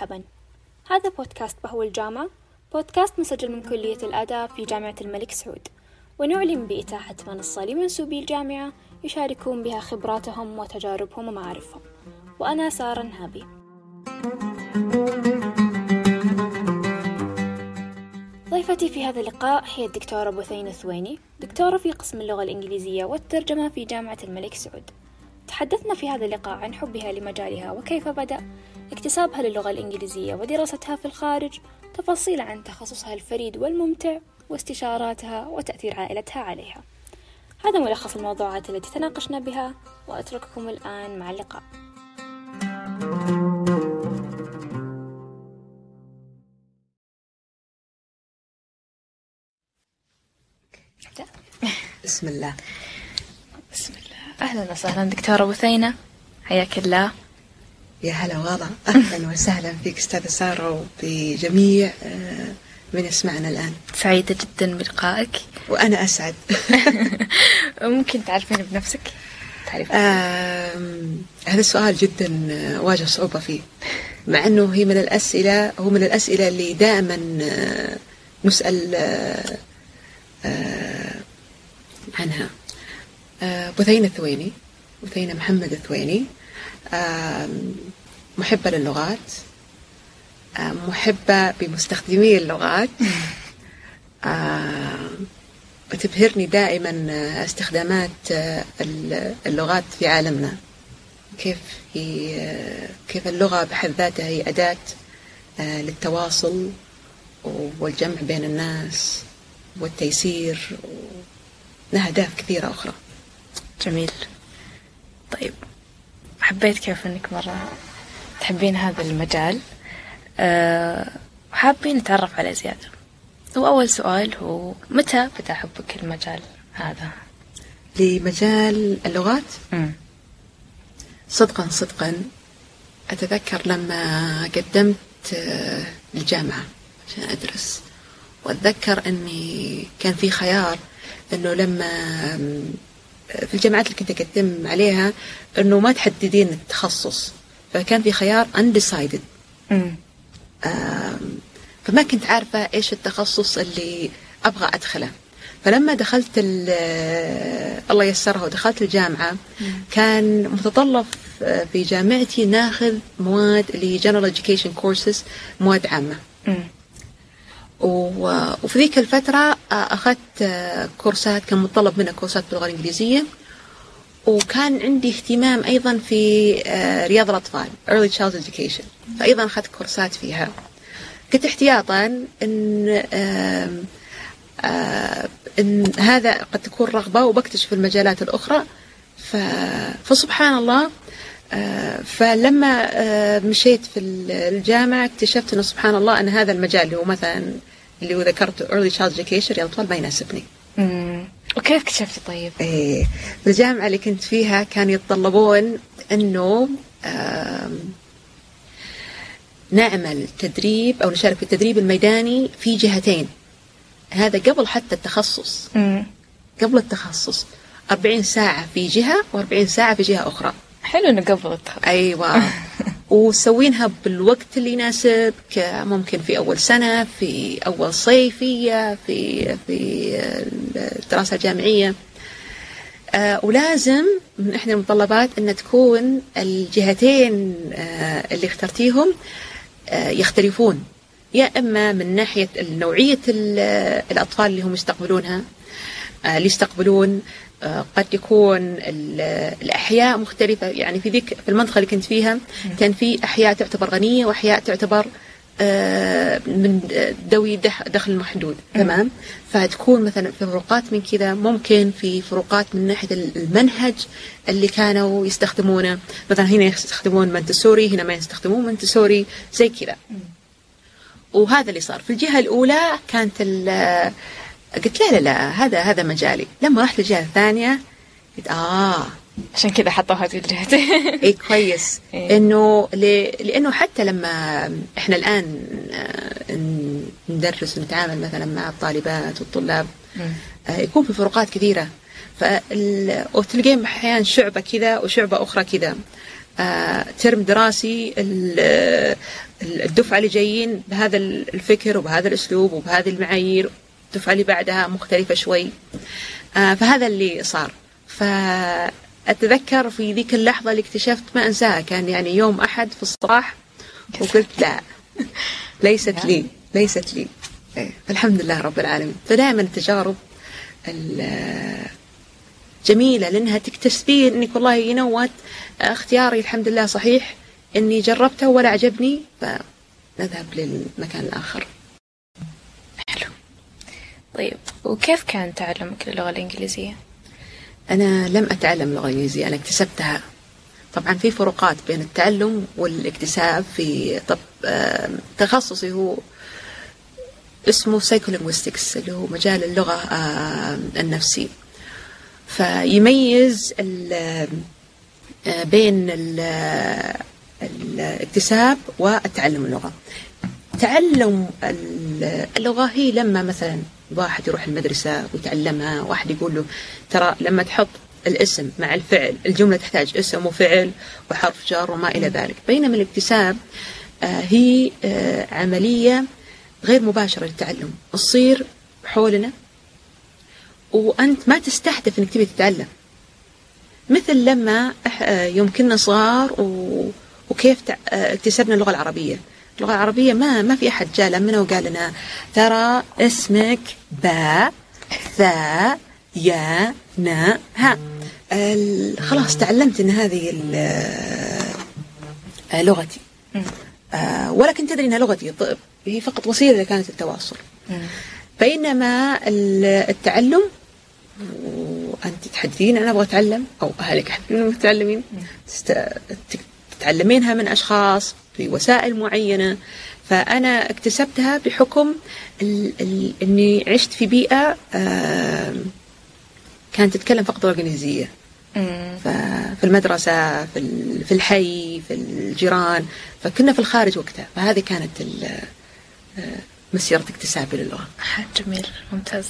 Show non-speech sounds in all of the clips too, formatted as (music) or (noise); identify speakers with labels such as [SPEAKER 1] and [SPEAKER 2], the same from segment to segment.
[SPEAKER 1] مرحبا. هذا بودكاست بهو الجامعة بودكاست مسجل من كلية الآداب في جامعة الملك سعود. ونعلن بإتاحة منصة لمنسوبي الجامعة يشاركون بها خبراتهم وتجاربهم ومعارفهم. وأنا سارة نهابي. ضيفتي في هذا اللقاء هي الدكتورة بثينة ثويني دكتورة في قسم اللغة الإنجليزية والترجمة في جامعة الملك سعود. تحدثنا في هذا اللقاء عن حبها لمجالها وكيف بدأ اكتسابها للغة الإنجليزية ودراستها في الخارج تفاصيل عن تخصصها الفريد والممتع واستشاراتها وتأثير عائلتها عليها. هذا ملخص الموضوعات التي تناقشنا بها وأترككم الآن مع اللقاء.
[SPEAKER 2] بسم الله.
[SPEAKER 1] بسم الله. أهلا وسهلا دكتورة بثينة حياك الله.
[SPEAKER 2] يا هلا والله أهلا وسهلا فيك أستاذة سارة وبجميع آه، من يسمعنا الآن.
[SPEAKER 1] سعيدة جدا بلقائك.
[SPEAKER 2] وأنا أسعد. (laughs)
[SPEAKER 1] ممكن تعرفين بنفسك؟ تعرفين
[SPEAKER 2] هذا السؤال جدا آه، واجه صعوبة فيه. مع إنه هي من الأسئلة هو من الأسئلة اللي دائما آه، نسأل عنها. بثينه الثويني بثينه محمد الثويني. محبة للغات محبة بمستخدمي اللغات. (laughs) وتبهرني دائما آه، استخدامات آه، ال- اللغات في عالمنا. كيف هي آه، كيف اللغة بحد ذاتها هي أداة للتواصل والجمع بين الناس والتيسير. ولها أهداف كثيرة أخرى.
[SPEAKER 1] جميل. طيب. حبيت كيف إنك مرة تحبين هذا المجال أه وحابين نتعرف عليه زيادة وأول سؤال هو متى بدأ حبك المجال هذا؟
[SPEAKER 2] لمجال اللغات
[SPEAKER 1] مم.
[SPEAKER 2] صدقا صدقا أتذكر لما قدمت آه، الجامعة عشان أدرس وأتذكر أني كان في خيار أنه لما في الجامعات اللي كنت أقدم عليها أنه ما تحددين التخصص فكان في خيار undecided. فما كنت عارفة إيش التخصص اللي أبغى أدخله. فلما دخلت ال- الله يسرها ودخلت الجامعة كان متطلب آه، في جامعتي ناخذ مواد اللي هي General Education Courses مواد. و- وفي ذيك الفترة أخذت كورسات كان متطلب منها كورسات باللغة الإنجليزية. وكان عندي اهتمام أيضا في آه، رياض الأطفال Early Child Education. فأيضا أخذت كورسات فيها. كنت احتياطا آم، آه، إن هذا قد تكون رغبة وبكتشف المجالات الأخرى. فسبحان الله فلما آه، مشيت في الجامعة اكتشفت أنه سبحان الله أن هذا المجال اللي هو مثلا اللي هو ذكرته early child education رياض الأطفال ما يناسبني
[SPEAKER 1] مم. وكيف اكتشفتي طيب؟
[SPEAKER 2] في الجامعة اللي كنت فيها كانوا يتطلبون أنه نعمل تدريب أو نشارك في التدريب الميداني في جهتين هذا قبل حتى التخصص
[SPEAKER 1] مم.
[SPEAKER 2] قبل التخصص 40 ساعة في جهة و40 ساعة في جهة أخرى
[SPEAKER 1] حلو إنه قبل التخصص
[SPEAKER 2] أيوة. (laughs) وسوينها بالوقت اللي يناسبك ممكن في أول سنة في أول صيفية في في الدراسة الجامعية. آه، ولازم من إحدى المتطلبات أن تكون الجهتين آه، اللي اخترتيهم آه، يختلفون. يا إما من ناحية نوعية ال- الأطفال اللي هم يستقبلونها آه، اللي يستقبلون قد يكون ال- الأحياء مختلفة. يعني في ذيك في المنطقة اللي كنت فيها كان في أحياء تعتبر غنية وأحياء تعتبر آه، من ذوي دخ- دخل محدود. تمام؟ فتكون مثلا في فروقات من كذا ممكن في فروقات من ناحية المنهج اللي كانوا يستخدمونه. مثلا هنا يستخدمون منتسوري هنا ما يستخدمون منتسوري زي كذا. وهذا اللي صار. في الجهة الأولى كانت قلت لا لا لا هذا هذا مجالي. لما رحت للجهة الثانية قلت آه.
[SPEAKER 1] عشان كذا حطوها في جهتين (laughs)
[SPEAKER 2] اي كويس.
[SPEAKER 1] إيه.
[SPEAKER 2] إنه ل- لأنه حتى لما إحنا الآن آه، ندرس ونتعامل مثلا مع الطالبات والطلاب آه، يكون في فروقات كثيرة. فال... وتلقين أحيانا شعبة كذا وشعبة أخرى كذا. آه، ترم دراسي ال- الدفعة اللي جايين بهذا الفكر وبهذا الأسلوب وبهذه المعايير. الدفعة اللي بعدها مختلفة شوي. آه، فهذا اللي صار. فأتذكر في ذيك اللحظة اللي اكتشفت ما أنساها. كان يعني يوم أحد في الصباح وقلت لا (laughs) ليست لي ليست لي. إيه، فالحمد لله رب العالمين. فدائما التجارب ال- جميلة لأنها تكتسبين أنك والله ينوت اختياري الحمد لله صحيح أني جربته ولا عجبني فنذهب للمكان الآخر.
[SPEAKER 1] طيب وكيف كان تعلمك للغة الإنجليزية؟
[SPEAKER 2] أنا لم أتعلم اللغة الإنجليزية أنا اكتسبتها. طبعا في فروقات بين التعلم والاكتساب في طب آم، تخصصي هو اسمه psycholinguistics اللي هو مجال اللغة آم، النفسي فيميز آه، بين ال- الاكتساب والتعلم اللغة. تعلم ال- اللغة هي لما مثلا واحد يروح المدرسة ويتعلمها واحد يقول له ترى لما تحط الاسم مع الفعل الجملة تحتاج اسم وفعل وحرف جر وما إلى ذلك. بينما الاكتساب آه، هي آه، عملية غير مباشرة للتعلم. تصير حولنا وأنت ما تستهدف أنك تبي تتعلم. مثل لما آه، يوم كنا صغار. وكيف اكتسبنا اللغة العربية. اللغة العربية ما ما في أحد جاء لمنا وقال لنا ترى اسمك باء ثاء يا نا ها خلاص تعلمت أن هذه آه، لغتي. آه، ولا كنت أدري أنها لغتي هي فقط وسيلة كانت التواصل بينما ال- التعلم وأنت تحدثين أنا أبغى أتعلم أو أهلك يحدثون متعلمين تست... تك- تتعلمينها من أشخاص بوسائل معينة. فأنا اكتسبتها بحكم ال... ال... إني عشت في بيئة كانت تتكلم فقط اللغة الانجليزيه ففي المدرسة في ال- في الحي في الجيران. فكنا في الخارج وقتها. فهذه كانت آه، مسيرة اكتسابي للغة.
[SPEAKER 1] جميل. ممتاز.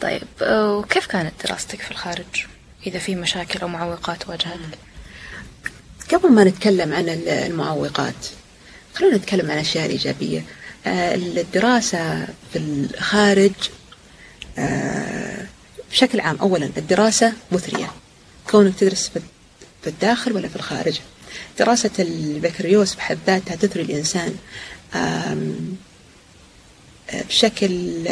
[SPEAKER 1] طيب آه، وكيف كانت دراستك في الخارج؟ إذا في مشاكل أو معوقات واجهتك؟
[SPEAKER 2] قبل ما نتكلم عن ال- المعوقات خلونا نتكلم عن الأشياء الإيجابية آه، الدراسة في الخارج آه، بشكل عام أولا الدراسة مثرية. كونك تدرس في الداخل ولا في الخارج؟ دراسة البكالوريوس بحد ذاتها تثري الإنسان بشكل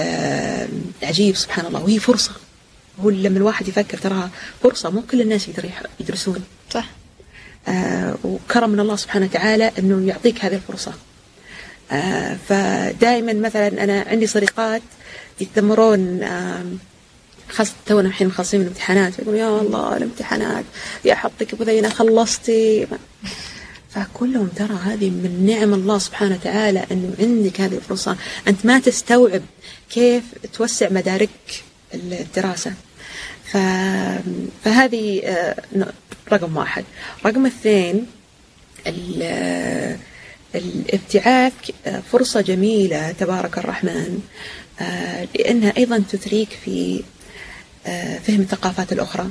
[SPEAKER 2] عجيب سبحان الله. وهي فرصة. هو لما الواحد يفكر تراها فرصة مو كل الناس يقدروا يح- يدرسون.
[SPEAKER 1] صح.
[SPEAKER 2] وكرم من الله سبحانه وتعالى أنه يعطيك هذه الفرصة. آه، فدائما مثلا أنا عندي صديقات يتذمرون آم، خاصة تونا الحين مخلصين من الامتحانات يقولون يا الله الامتحانات يا حطك بذينا خلصتي فأقول لهم ترى هذه من نعم الله سبحانه وتعالى أنه عندك هذه الفرصة أنت ما تستوعب كيف توسع مدارك الدراسة. فهذه آه، رقم واحد. رقم اثنين آه، الابتعاث آه، فرصة جميلة تبارك الرحمن لأنها أيضا تثريك في فهم الثقافات الأخرى.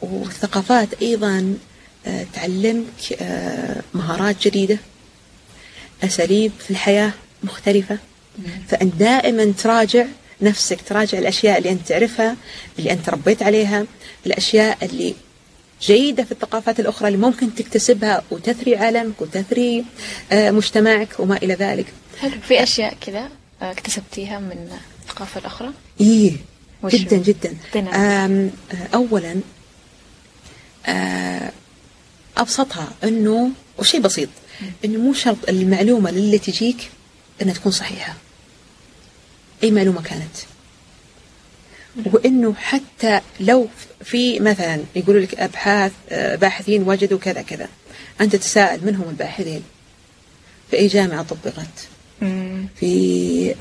[SPEAKER 2] والثقافات أيضا تعلمك مهارات جديدة أساليب في الحياة مختلفة. فأنت دائما تراجع نفسك تراجع الأشياء اللي أنت تعرفها اللي أنت ربيت عليها الأشياء اللي جيدة في الثقافات الأخرى اللي ممكن تكتسبها وتثري عالمك وتثري آه، مجتمعك وما إلى ذلك.
[SPEAKER 1] حلو في أشياء كذا آه، اكتسبتيها من الثقافة الأخرى؟
[SPEAKER 2] إيه جدا؟ جدا. آه، أولا أبسطها أنه وشيء بسيط أنه مو شرط المعلومة اللي تجيك أنها تكون صحيحة. أي معلومة كانت؟ وإنه حتى لو في مثلا يقولوا لك أبحاث آه، باحثين وجدوا كذا كذا أنت تساءل من هم الباحثين. في أي جامعة طبقت. في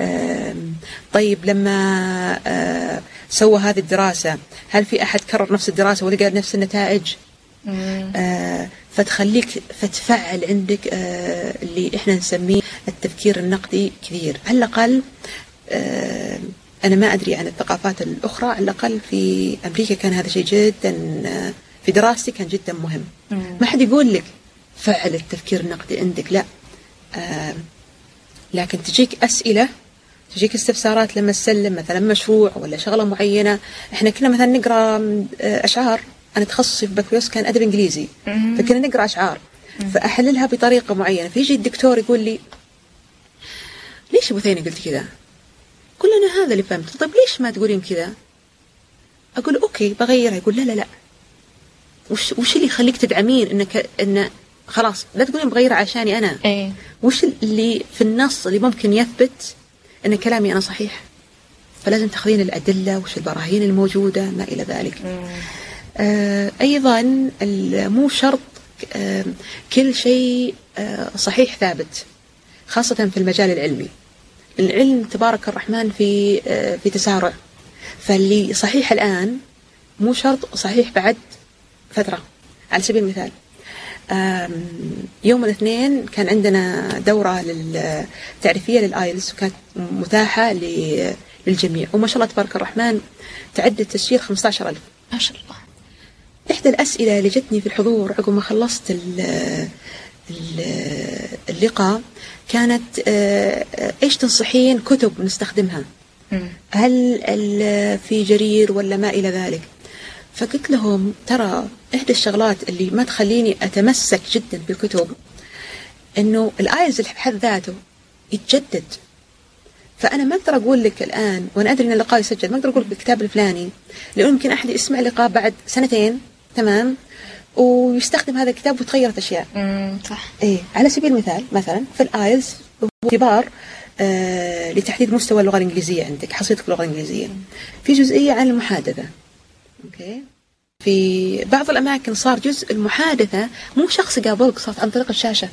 [SPEAKER 2] طيب لما آه، سوى هذه الدراسة هل في أحد كرر نفس الدراسة ولقى نفس النتائج. آه، فتخليك فتفعل عندك اللي إحنا نسميه التفكير النقدي كثير. على الأقل آه، أنا ما أدري عن الثقافات الأخرى على الأقل في أمريكا كان هذا شيء جدا آه، في دراستي كان جدا مهم.
[SPEAKER 1] مم.
[SPEAKER 2] ما حد يقول لك فعل التفكير النقدي عندك لا. آه لكن تجيك أسئلة تجيك استفسارات لما تسلم مثلا مشروع ولا شغلة معينة. إحنا كنا مثلا نقرأ آه، أشعار. أنا تخصصي في بكالوريوس كان أدب إنجليزي
[SPEAKER 1] مم.
[SPEAKER 2] فكنا نقرأ أشعار. فأحللها بطريقة معينة. فيجي الدكتور يقول لي ليش أبو ثاني قلت كذا؟ قل أنا هذا اللي فهمته. طيب ليش ما تقولين كذا؟ أقول أوكي بغيرها. يقول لا لا لا. وش وش اللي يخليك تدعمين انك إن خلاص لا تقولين بغيرها عشاني أنا.
[SPEAKER 1] إيه.
[SPEAKER 2] وش اللي في النص اللي ممكن يثبت إن كلامي أنا صحيح؟ فلازم تاخذين الأدلة وش البراهين الموجودة ما إلى ذلك. آه أيضا مو شرط آه كل شيء آه صحيح ثابت خاصة في المجال العلمي. العلم تبارك الرحمن في آه في تسارع. فاللي صحيح الآن مو شرط صحيح بعد فترة. على سبيل المثال يوم الاثنين كان عندنا دورة تعريفية للآيلز وكانت متاحة للجميع. وما شاء الله تبارك الرحمن تعدد التسجيل 15000
[SPEAKER 1] ما شاء الله.
[SPEAKER 2] إحدى الأسئلة اللي جتني في الحضور عقب ما خلصت ال- ال- اللقاء كانت آه، آه، إيش تنصحين كتب نستخدمها. هل ال- في جرير ولا ما إلى ذلك؟ فقلت لهم ترى إحدى الشغلات اللي ما تخليني أتمسك جدا بالكتب إنه ال IELTS بحد ذاته يتجدد. فأنا ما أقدر أقول لك الآن وأنا أدري إن اللقاء يسجل ما أقدر أقول لك الكتاب الفلاني لأنه يمكن أحد يسمع اللقاء بعد سنتين تمام؟ ويستخدم هذا الكتاب وتغيرت أشياء.
[SPEAKER 1] مم. صح.
[SPEAKER 2] إيه على سبيل المثال مثلا في ال IELTS هو اختبار آه لتحديد مستوى اللغة الإنجليزية عندك حصيلتك باللغة الإنجليزية. في جزئية عن المحادثة. okay. في بعض الأماكن صار جزء المحادثة مو شخص قابلك صار عن طريق الشاشة.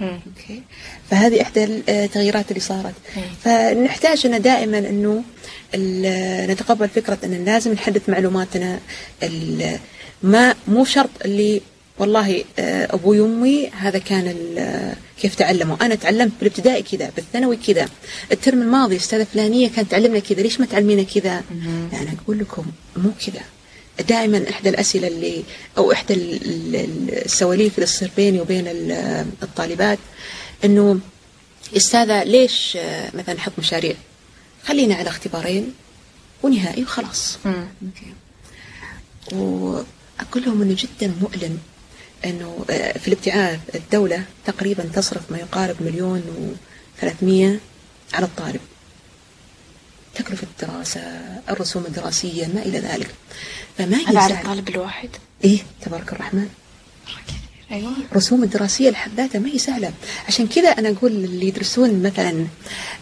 [SPEAKER 1] مم.
[SPEAKER 2] okay. فهذه إحدى التغييرات اللي صارت.
[SPEAKER 1] مم.
[SPEAKER 2] فنحتاج أن دائما أنه نتقبل فكرة أن لازم نحدث معلوماتنا ال- ما مو شرط اللي والله آه، أبوي وأمي هذا كان ال- كيف تعلموا. أنا تعلمت بالابتدائي كذا بالثانوي كذا. الترم الماضي أستاذة فلانية كانت تعلمنا كذا ليش ما تعلمينا كذا؟ أنا أقول لكم مو كذا. دائما إحدى الأسئلة اللي أو إحدى ال- ال- السواليف اللي تصير بيني وبين ال- الطالبات إنه أستاذة ليش آه، مثلا نحط مشاريع؟ خلينا على اختبارين ونهائي وخلاص. واقول لهم إنه جدا مؤلم إنه آه، في الابتعاث الدولة تقريبا تصرف ما يقارب مليون و300 على الطالب. تكلفة الدراسة الرسوم الدراسية ما إلى ذلك. فما
[SPEAKER 1] هذا على الطالب الواحد.
[SPEAKER 2] إيه تبارك الرحمن.
[SPEAKER 1] أيوه.
[SPEAKER 2] الرسوم الدراسية لحد ذاتها ما هي سهلة. عشان كذا أنا أقول اللي يدرسون مثلا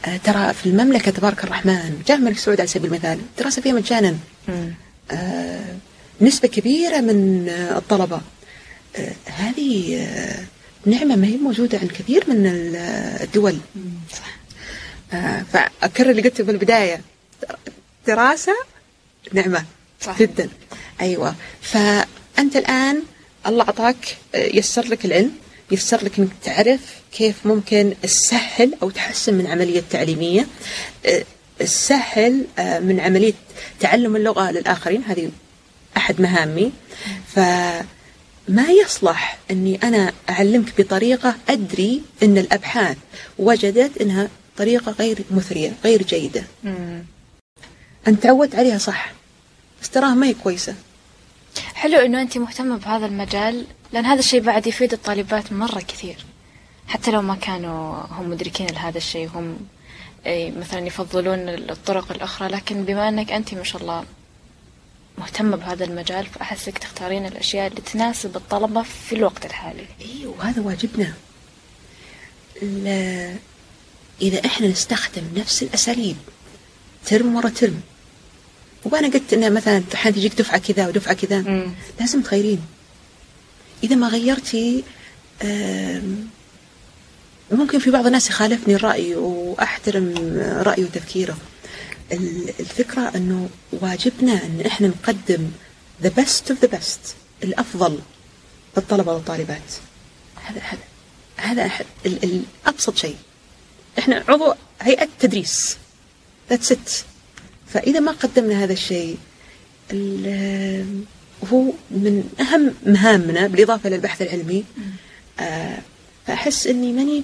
[SPEAKER 2] آه، ترى في المملكة تبارك الرحمن جامعة الملك سعود على سبيل المثال الدراسة فيها مجانا. آه، نسبة كبيرة من الطلبة. آه، هذه آه، نعمة ما هي موجودة عند كثير من آه، الدول.
[SPEAKER 1] صح.
[SPEAKER 2] فأكرر اللي قلته بالبداية دراسة نعمة
[SPEAKER 1] صح.
[SPEAKER 2] جدا. أيوة. فأنت الآن الله أعطاك يسر لك العلم يسر لك إنك تعرف كيف ممكن تسهل أو تحسن من عملية التعليميه تسهل من عملية تعلم اللغة للآخرين. هذه أحد مهامي. فما يصلح أني أنا أعلمك بطريقة أدري أن الأبحاث وجدت أنها طريقة غير مثرية غير جيدة.
[SPEAKER 1] مم.
[SPEAKER 2] أنت تعودت عليها صح. بس تراها ما هي كويسة.
[SPEAKER 1] حلو إنه أنت مهتمة بهذا المجال لأن هذا الشيء بعد يفيد الطالبات مرة كثير. حتى لو ما كانوا هم مدركين لهذا الشيء هم أي مثلا يفضلون الطرق الأخرى لكن بما أنك أنت ما شاء الله مهتمة بهذا المجال فأحسك تختارين الأشياء اللي تناسب الطلبة في الوقت الحالي.
[SPEAKER 2] أيوه وهذا واجبنا. لا- إذا إحنا نستخدم نفس الأساليب ترم ورا ترم. وأنا قلت انه مثلا امتحان تجيك دفعة كذا ودفعة كذا
[SPEAKER 1] مم.
[SPEAKER 2] لازم تغيرين. إذا ما غيرتي ممكن في بعض الناس يخالفني الرأي وأحترم رأيه وتفكيره. ال- الفكرة إنه واجبنا إن إحنا نقدم the best of the best الأفضل للطلبة والطالبات. هذا هذا هذا أحد ال- ال- ابسط شيء. إحنا عضو هيئة تدريس. ذاتس ات فإذا ما قدمنا هذا الشيء ال- وهو من أهم مهامنا بالإضافة للبحث العلمي. آه فأحس أني ماني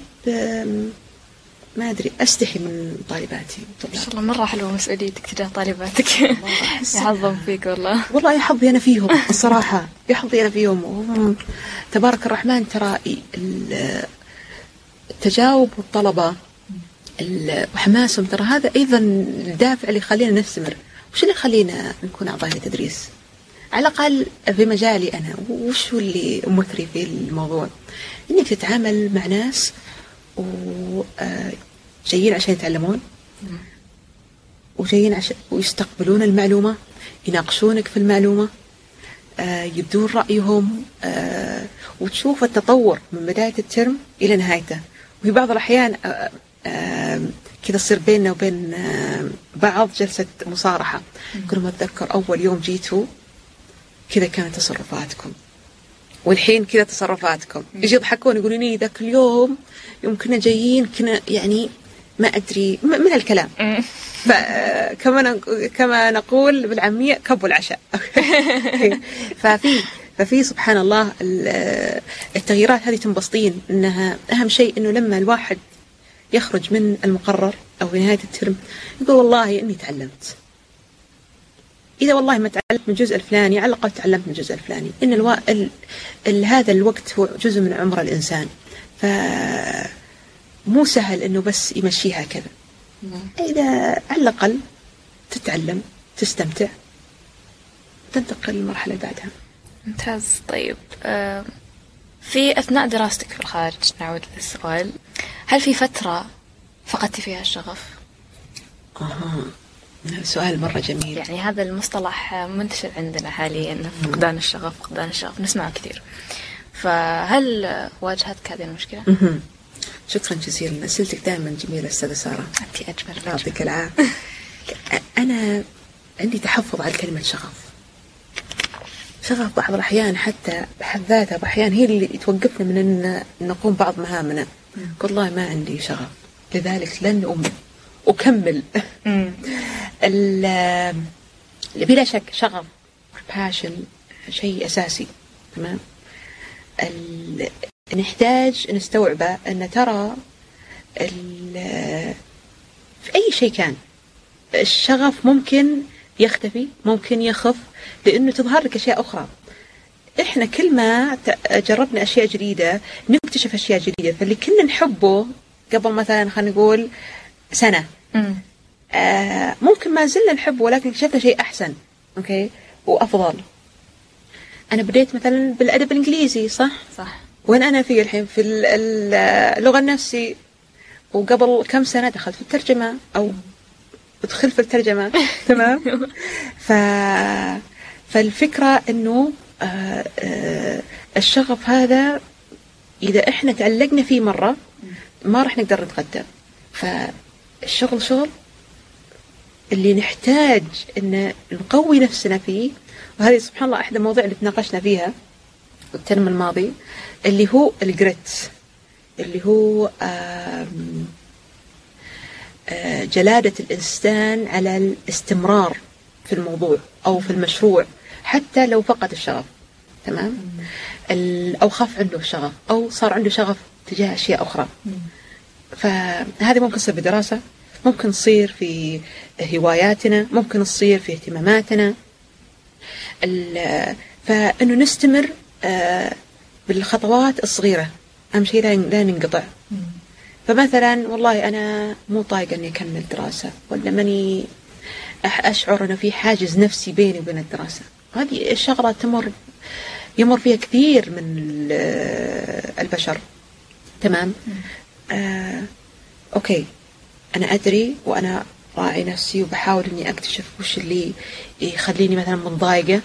[SPEAKER 2] ما أدري أستحي من طالباتي.
[SPEAKER 1] ما شاء الله مرة حلوة مسؤوليتك تجاه طالباتك. (laughs) يعظم (laughs) فيك والله.
[SPEAKER 2] والله يا حظي أنا فيهم الصراحة يا حظي أنا فيهم. وهم تبارك الرحمن ترى ال- التجاوب والطلبة ال- وحماسهم ترى هذا أيضا الدافع اللي يخلينا نستمر. وش اللي يخلينا نكون أعضاء تدريس على الأقل في مجالي أنا. وش اللي مثري في الموضوع؟ إنك تتعامل مع ناس وجايين عشان يتعلمون. وجايين عشان ويستقبلون المعلومة يناقشونك في المعلومة آه، يبدون رأيهم آه، وتشوف التطور من بداية الترم إلى نهايته. وفي بعض الأحيان آه، آه، كذا تصير بيننا وبين آه، بعض جلسة مصارحة. كل ما أتذكر أول يوم جيتوا كذا كانت تصرفاتكم. والحين كذا تصرفاتكم. يجي يضحكون يقولون لي ذاك اليوم يوم كنا جايين كنا يعني ما أدري م- من الكلام. فكما كما نقول بالعامية كبوا العشاء. (laughs) ففي ففي سبحان الله ال- التغييرات هذه تنبسطين إنها أهم شيء إنه لما الواحد يخرج من المقرر أو في نهاية الترم يقول والله إني تعلمت. إذا والله ما تعلمت من الجزء الفلاني على الأقل تعلمت من الجزء الفلاني. إن ألو... ال... ال... هذا الوقت هو جزء من عمر الإنسان. ف مو سهل إنه بس يمشيها كذا إذا على الأقل تتعلم تستمتع تنتقل للمرحلة اللي بعدها.
[SPEAKER 1] ممتاز. طيب في أثناء دراستك في الخارج نعود للسؤال. هل في فترة فقدتي فيها الشغف؟
[SPEAKER 2] أها. سؤال مرة جميل.
[SPEAKER 1] يعني هذا المصطلح منتشر عندنا حاليا فقدان الشغف فقدان الشغف نسمعه كثير. فهل واجهتك هذه المشكلة؟
[SPEAKER 2] شكرا جزيلا. أسئلتك دائما جميلة أستاذة سارة.
[SPEAKER 1] أنت أجمل.
[SPEAKER 2] يعطيك العافية. أنا عندي تحفظ على كلمة شغف. شغف بعض الأحيان حتى بحد ذاتها بأحيان هي اللي توقفنا من أن نقوم بعض مهامنا. والله ما عندي شغف. لذلك لن أم أكمل. بلا شك شغف باشن شيء أساسي تمام؟ ال- نحتاج نستوعبه أن ترى ال- في أي شيء كان. الشغف ممكن يختفي ممكن يخف لأنه تظهر لك أشياء أخرى. إحنا كل ما جربنا أشياء جديدة نكتشف أشياء جديدة فاللي كنا نحبه قبل مثلا خلينا نقول سنة. آه ممكن ما زلنا نحبه ولكن اكتشفنا شيء أحسن أوكي؟ وأفضل. أنا بديت مثلا بالأدب الإنجليزي صح؟
[SPEAKER 1] صح.
[SPEAKER 2] وين أنا في الحين؟ في ال- ال- اللغة النفسي. وقبل كم سنة دخلت في الترجمة أو دخلت في الترجمة (laughs) تمام؟ ف فالفكرة إنه آه آه الشغف هذا إذا إحنا تعلقنا فيه مرة ما راح نقدر نتقدم فالشغل شغل اللي نحتاج إن نقوي نفسنا فيه وهذه سبحان الله إحدى المواضيع اللي تناقشنا فيها الترم الماضي اللي هو الجريت اللي هو آه، جلادة الإنسان على الاستمرار في الموضوع أو في المشروع حتى لو فقد الشغف تمام؟ أو خاف عنده الشغف أو صار عنده شغف تجاه أشياء أخرى. فهذه ممكن تصير بدراسة ممكن تصير في هواياتنا ممكن تصير في اهتماماتنا. ال- فإنه نستمر آه، بالخطوات الصغيرة. أهم شيء لا ننقطع. فمثلا والله أنا مو طايقة إني أكمل دراسة ولا ماني أشعر أنه في حاجز نفسي بيني وبين الدراسة. هذه الشغلة تمر يمر فيها كثير من ال- البشر. تمام؟ آه، أوكي. أنا أدري وأنا راعي نفسي وبحاول إني أكتشف وش اللي يخليني مثلا منضايقة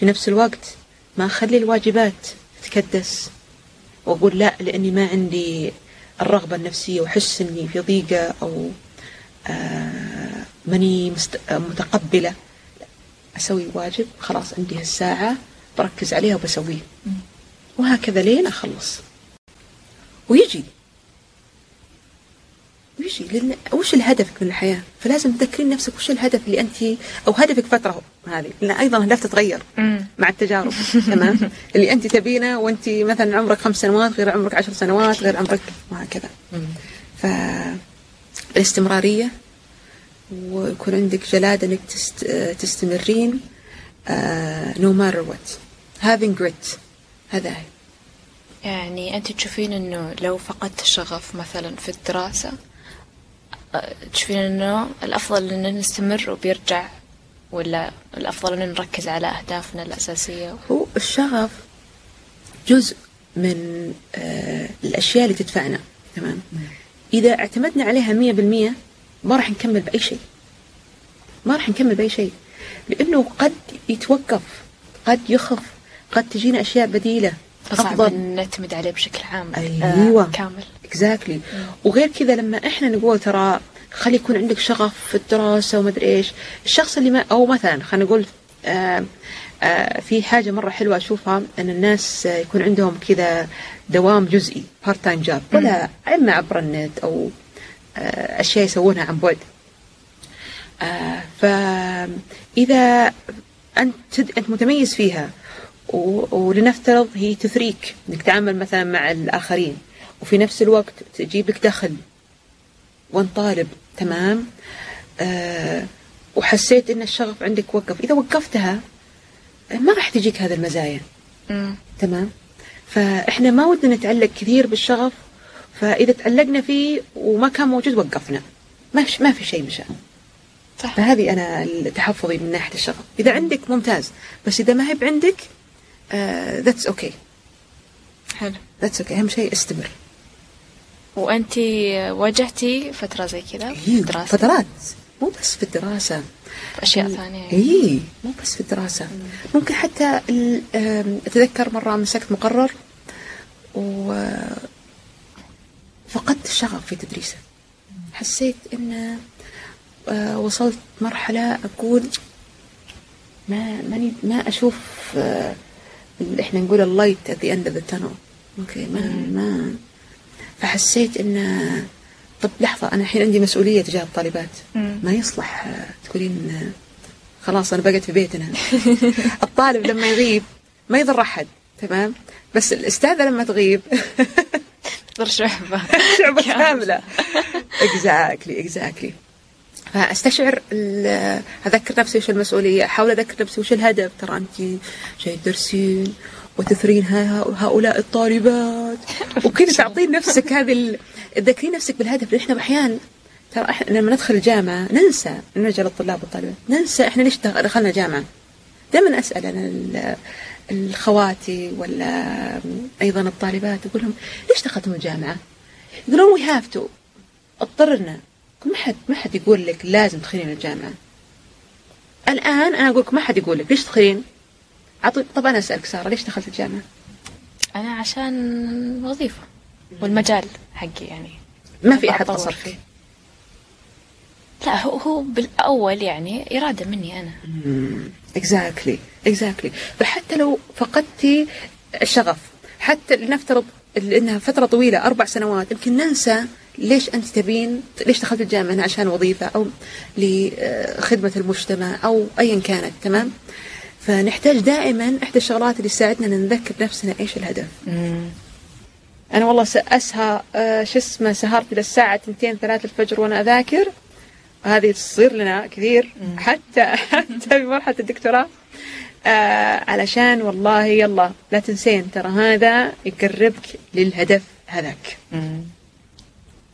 [SPEAKER 2] في نفس الوقت ما أخلي الواجبات تتكدس وأقول لا لأني ما عندي الرغبة النفسية وأحس إني في ضيقة أو آه ماني مست... متقبلة. أسوي واجب خلاص عندي هالساعة بركز عليها وبسويه وهكذا لين أخلص. ويجي. ويجي لأن وش الهدفك من الحياة؟ فلازم تذكرين نفسك وش الهدف اللي أنت أو هدفك فترة هذه لأن أيضا أهداف تتغير. مع التجارب تمام؟ (laughs) اللي أنت تبينه وأنت مثلا عمرك خمس سنوات غير عمرك عشر سنوات غير عمرك وهكذا. فالاستمراريه ويكون عندك جلاده إنك تست... تستمرين no matter what having grit. هذا
[SPEAKER 1] يعني أنت تشوفين أنه لو فقدت الشغف مثلا في الدراسة أه، تشوفين أنه الأفضل أن نستمر وبيرجع ولا الأفضل أن نركز على أهدافنا الأساسية؟
[SPEAKER 2] هو الشغف جزء من آه الأشياء اللي تدفعنا تمام؟ إذا اعتمدنا عليها مية بالمية ما راح نكمل بأي شيء. ما راح نكمل بأي شيء. لأنه قد يتوقف قد يخف قد تجينا أشياء بديلة
[SPEAKER 1] فصعب نعتمد عليه بشكل عام.
[SPEAKER 2] أيوة.
[SPEAKER 1] آه كامل.
[SPEAKER 2] exactly وغير كذا لما إحنا نقول ترى خلي يكون عندك شغف في الدراسة وما أدري إيش الشخص اللي ما أو مثلا خلينا نقول آه آه في حاجة مرة حلوة أشوفها أن الناس يكون عندهم كذا دوام جزئي part time job ولا إما عبر النت أو آه أشياء يسوونها عن بعد فإذا أنت أنت متميز فيها ولنفترض هي تثريك إنك تعامل مثلا مع الآخرين. وفي نفس الوقت تجيب لك دخل وانت طالب تمام؟ آه وحسيت إن الشغف عندك وقف. إذا وقفتها ما راح تجيك هذه المزايا.
[SPEAKER 1] مم.
[SPEAKER 2] تمام؟ فإحنا ما ودنا نتعلق كثير بالشغف. فإذا تعلقنا فيه وما كان موجود وقفنا. ما في ما في شيء مشى.
[SPEAKER 1] صح.
[SPEAKER 2] فهذه أنا تحفظي من ناحية الشغف. إذا عندك ممتاز. بس إذا ما هي بعندك that's okay
[SPEAKER 1] حلو.
[SPEAKER 2] that's okay أهم شيء استمر.
[SPEAKER 1] وانت واجهتي فترة زي كذا في
[SPEAKER 2] إيه
[SPEAKER 1] الدراسة؟
[SPEAKER 2] فترات. مو بس في الدراسة.
[SPEAKER 1] في اشياء ثانية.
[SPEAKER 2] اي مو بس في الدراسة. ممكن حتى أتذكر مرة مسكت مقرر و فقدت الشغف في تدريسه. حسيت إن آه، وصلت مرحلة أقول ما ماني ما أشوف آه، اللي إحنا نقول ال light at the end of the tunnel. okay ما ما فحسيت إن طب لحظة أنا الحين عندي مسؤولية تجاه الطالبات. ما يصلح آه، تقولين آه، خلاص أنا بقيت في بيتنا. (laughs) الطالب لما يغيب ما يضر أحد تمام؟ بس الأستاذة لما تغيب (laughs)
[SPEAKER 1] تصير شعبة. (laughs)
[SPEAKER 2] شعبة كاملة. exactly exactly فأستشعر أذكر نفسي وش المسؤولية أحاول أذكر نفسي وش الهدف. ترى انت جاي تدرسين وتثرين هؤلاء الطالبات وكذا تعطين نفسك هذه تذكرين نفسك بالهدف إحنا أحيانا ترى إحنا لما ندخل الجامعة ننسى نرجع للطلاب والطالبات ننسى إحنا ليش دخ- دخلنا جامعه دائما أسأل أنا ال- الخواتي ولا أيضا الطالبات أقول لهم ليش دخلتم الجامعة؟ يقولون we have to اضطرنا ما حد ما حد يقول لك لازم تدخلين الجامعة الآن أنا أقول لك ما حد يقول لك ليش تدخلين؟ طب أنا أسألك سارة ليش دخلت الجامعة؟
[SPEAKER 1] أنا عشان وظيفة والمجال حقي يعني.
[SPEAKER 2] ما في أحد
[SPEAKER 1] أطور
[SPEAKER 2] قصر
[SPEAKER 1] فيه.
[SPEAKER 2] فيه
[SPEAKER 1] لا هو هو بالأول يعني إرادة مني أنا.
[SPEAKER 2] exactly exactly فحتى لو فقدتي الشغف حتى لنفترض انها فترة طويلة أربع سنوات يمكن ننسى ليش أنت تبين ليش دخلت الجامعة عشان وظيفة أو لخدمة المجتمع أو ايا كانت تمام؟ فنحتاج دائما إحدى الشغلات اللي تساعدنا إن نذكر نفسنا إيش الهدف. أنا والله أسهر آه، شو اسمه سهرت إلى الساعة 2 3 الفجر وأنا أذاكر. وهذه تصير لنا كثير حتى (laughs) حتى في مرحلة الدكتوراه. آه علشان والله يلا لا تنسين ترى هذا يقربك للهدف هذاك.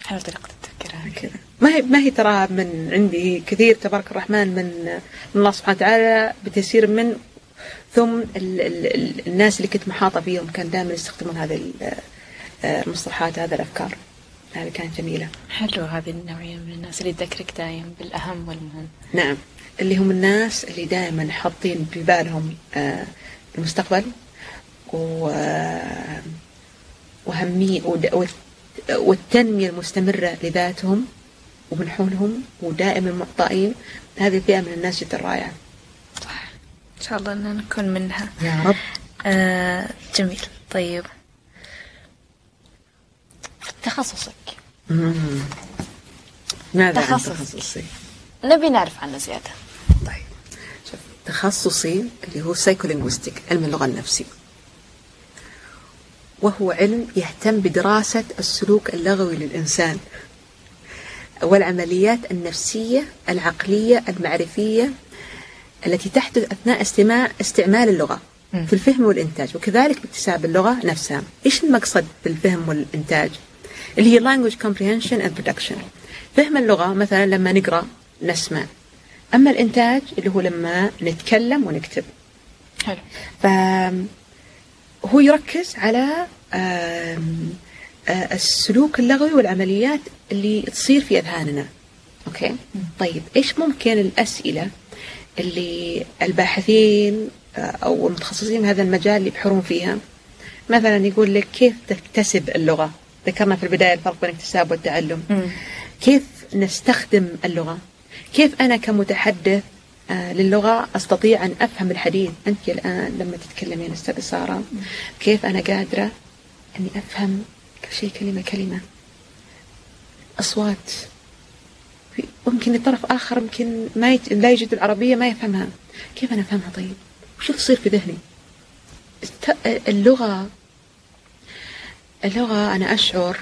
[SPEAKER 1] حلوة طريقة التفكير هذه.
[SPEAKER 2] ما هي ما هي ترى من عندي كثير تبارك الرحمن من من الله سبحانه وتعالى بتيسير من ثم ال ال ال الناس اللي كنت محاطة فيهم كان دائما يستخدمون هذه ال- آه، المصطلحات هذه الأفكار. هذه كانت جميلة.
[SPEAKER 1] حلو هذه النوعية من الناس اللي تذكرك دايم بالأهم والمهم.
[SPEAKER 2] نعم. اللي هم الناس اللي دائما حاطين في بالهم آه، المستقبل و آه، وهمية والتنمية المستمرة لذاتهم. ومن حولهم ودائما معطائين هذه الفئة من الناس جدا رائعة.
[SPEAKER 1] صح إن شاء الله إن نكون منها.
[SPEAKER 2] يا رب.
[SPEAKER 1] آه جميل. طيب. تخصصك.
[SPEAKER 2] ماذا عن
[SPEAKER 1] تخصص.
[SPEAKER 2] تخصصي؟
[SPEAKER 1] نبي نعرف عنه زيادة.
[SPEAKER 2] طيب. شوف تخصصي اللي هو سايكولينغويستيك علم اللغة النفسي. وهو علم يهتم بدراسة السلوك اللغوي للإنسان. والعمليات النفسية العقلية المعرفية التي تحدث أثناء استماع استعمال اللغة في الفهم والإنتاج وكذلك باكتساب اللغة نفسها. إيش المقصد بالفهم والإنتاج؟ اللي هي language comprehension and production. فهم اللغة مثلا لما نقرأ نسمع. أما الإنتاج اللي هو لما نتكلم ونكتب.
[SPEAKER 1] حلو.
[SPEAKER 2] فهو يركز على السلوك اللغوي والعمليات اللي تصير في أذهاننا. أوكي؟ طيب إيش ممكن الأسئلة اللي الباحثين آه، أو المتخصصين في هذا المجال يبحرون فيها؟ مثلا يقول لك كيف تكتسب اللغة؟ ذكرنا في البداية الفرق بين الاكتساب والتعلم. كيف نستخدم اللغة؟ كيف أنا كمتحدث آه، للغة أستطيع أن أفهم الحديث؟ أنت الآن لما تتكلمين أستاذة سارة كيف أنا قادرة أني أفهم كل شيء كلمة كلمة. أصوات. ممكن الطرف آخر يمكن ما يت... لا يجد العربية ما يفهمها. كيف أنا أفهمها طيب؟ وش تصير في ذهني؟ اللغة. اللغة أنا أشعر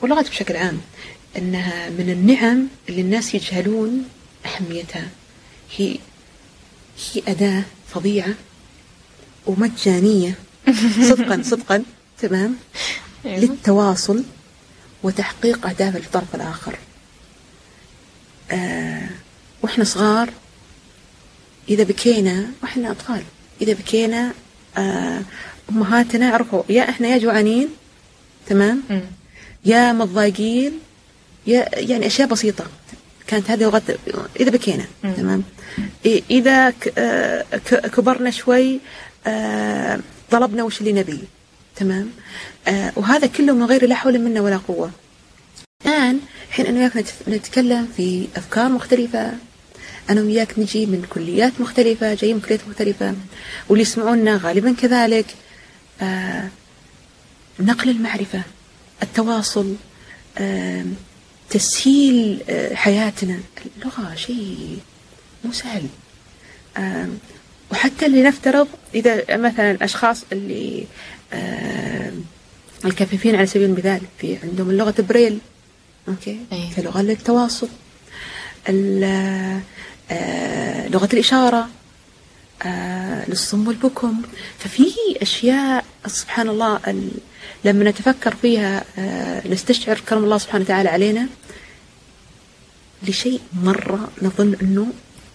[SPEAKER 2] واللغات بشكل عام أنها من النعم اللي الناس يجهلون أهميتها. هي هي أداة فظيعة ومجانية. (laughs) صدقا صدقا. تمام؟ للتواصل وتحقيق أهداف الطرف الآخر. آه وإحنا صغار إذا بكينا وإحنا أطفال إذا بكينا آه أمهاتنا عرفوا يا إحنا يا جوعانين تمام؟ يا متضايقين يا يعني أشياء بسيطة. كانت هذه لغة إذا بكينا تمام؟ إيه، إذا ك- آه، كبرنا شوي آه، طلبنا وش اللي نبيه تمام؟ آه، وهذا كله من غير لا حول منا ولا قوة. الآن حين أنا وياك نتكلم في أفكار مختلفة أنا وياك نجي من كليات مختلفة جايين من كليات مختلفة واللي يسمعونا غالبا كذلك آه، نقل المعرفة التواصل آم، تسهيل آه، حياتنا. اللغة شيء مو سهل. وحتى اللي نفترض إذا مثلا الأشخاص اللي الكفيفين على سبيل المثال في عندهم اللغة بريل okay؟
[SPEAKER 1] أي.
[SPEAKER 2] كلغة للتواصل. آه، لغة الإشارة آه، للصم والبكم. ففي أشياء سبحان الله ال- لما نتفكر فيها آه، نستشعر كرم الله سبحانه وتعالى علينا لشيء مرة نظن أنه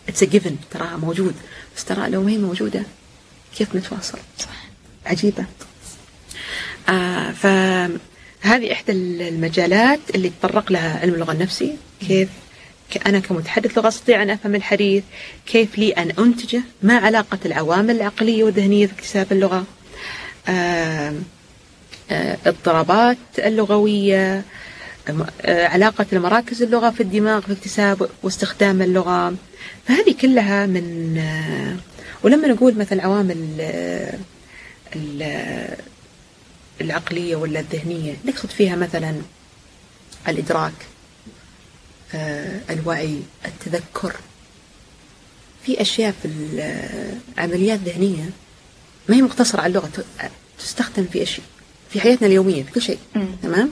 [SPEAKER 2] it's given تراها موجود. بس ترى لو ما هي موجودة كيف نتواصل؟
[SPEAKER 1] صح.
[SPEAKER 2] عجيبة. آه فهذه إحدى المجالات اللي تطرق لها علم اللغة النفسي. كيف أنا كمتحدث لغة أستطيع أن أفهم الحديث كيف لي أن أنتجه ما علاقة العوامل العقلية والذهنية في اكتساب اللغة. آه آه اضطرابات اللغوية علاقة المراكز اللغة في الدماغ في اكتساب واستخدام اللغة. فهذه كلها من ولما نقول مثلا عوامل العقلية ولا الذهنية. نقصد فيها مثلا الإدراك آه، الوعي التذكر. في أشياء في العمليات الذهنية ما هي مقتصرة على اللغة تستخدم في أشياء في حياتنا اليومية في كل شيء. تمام؟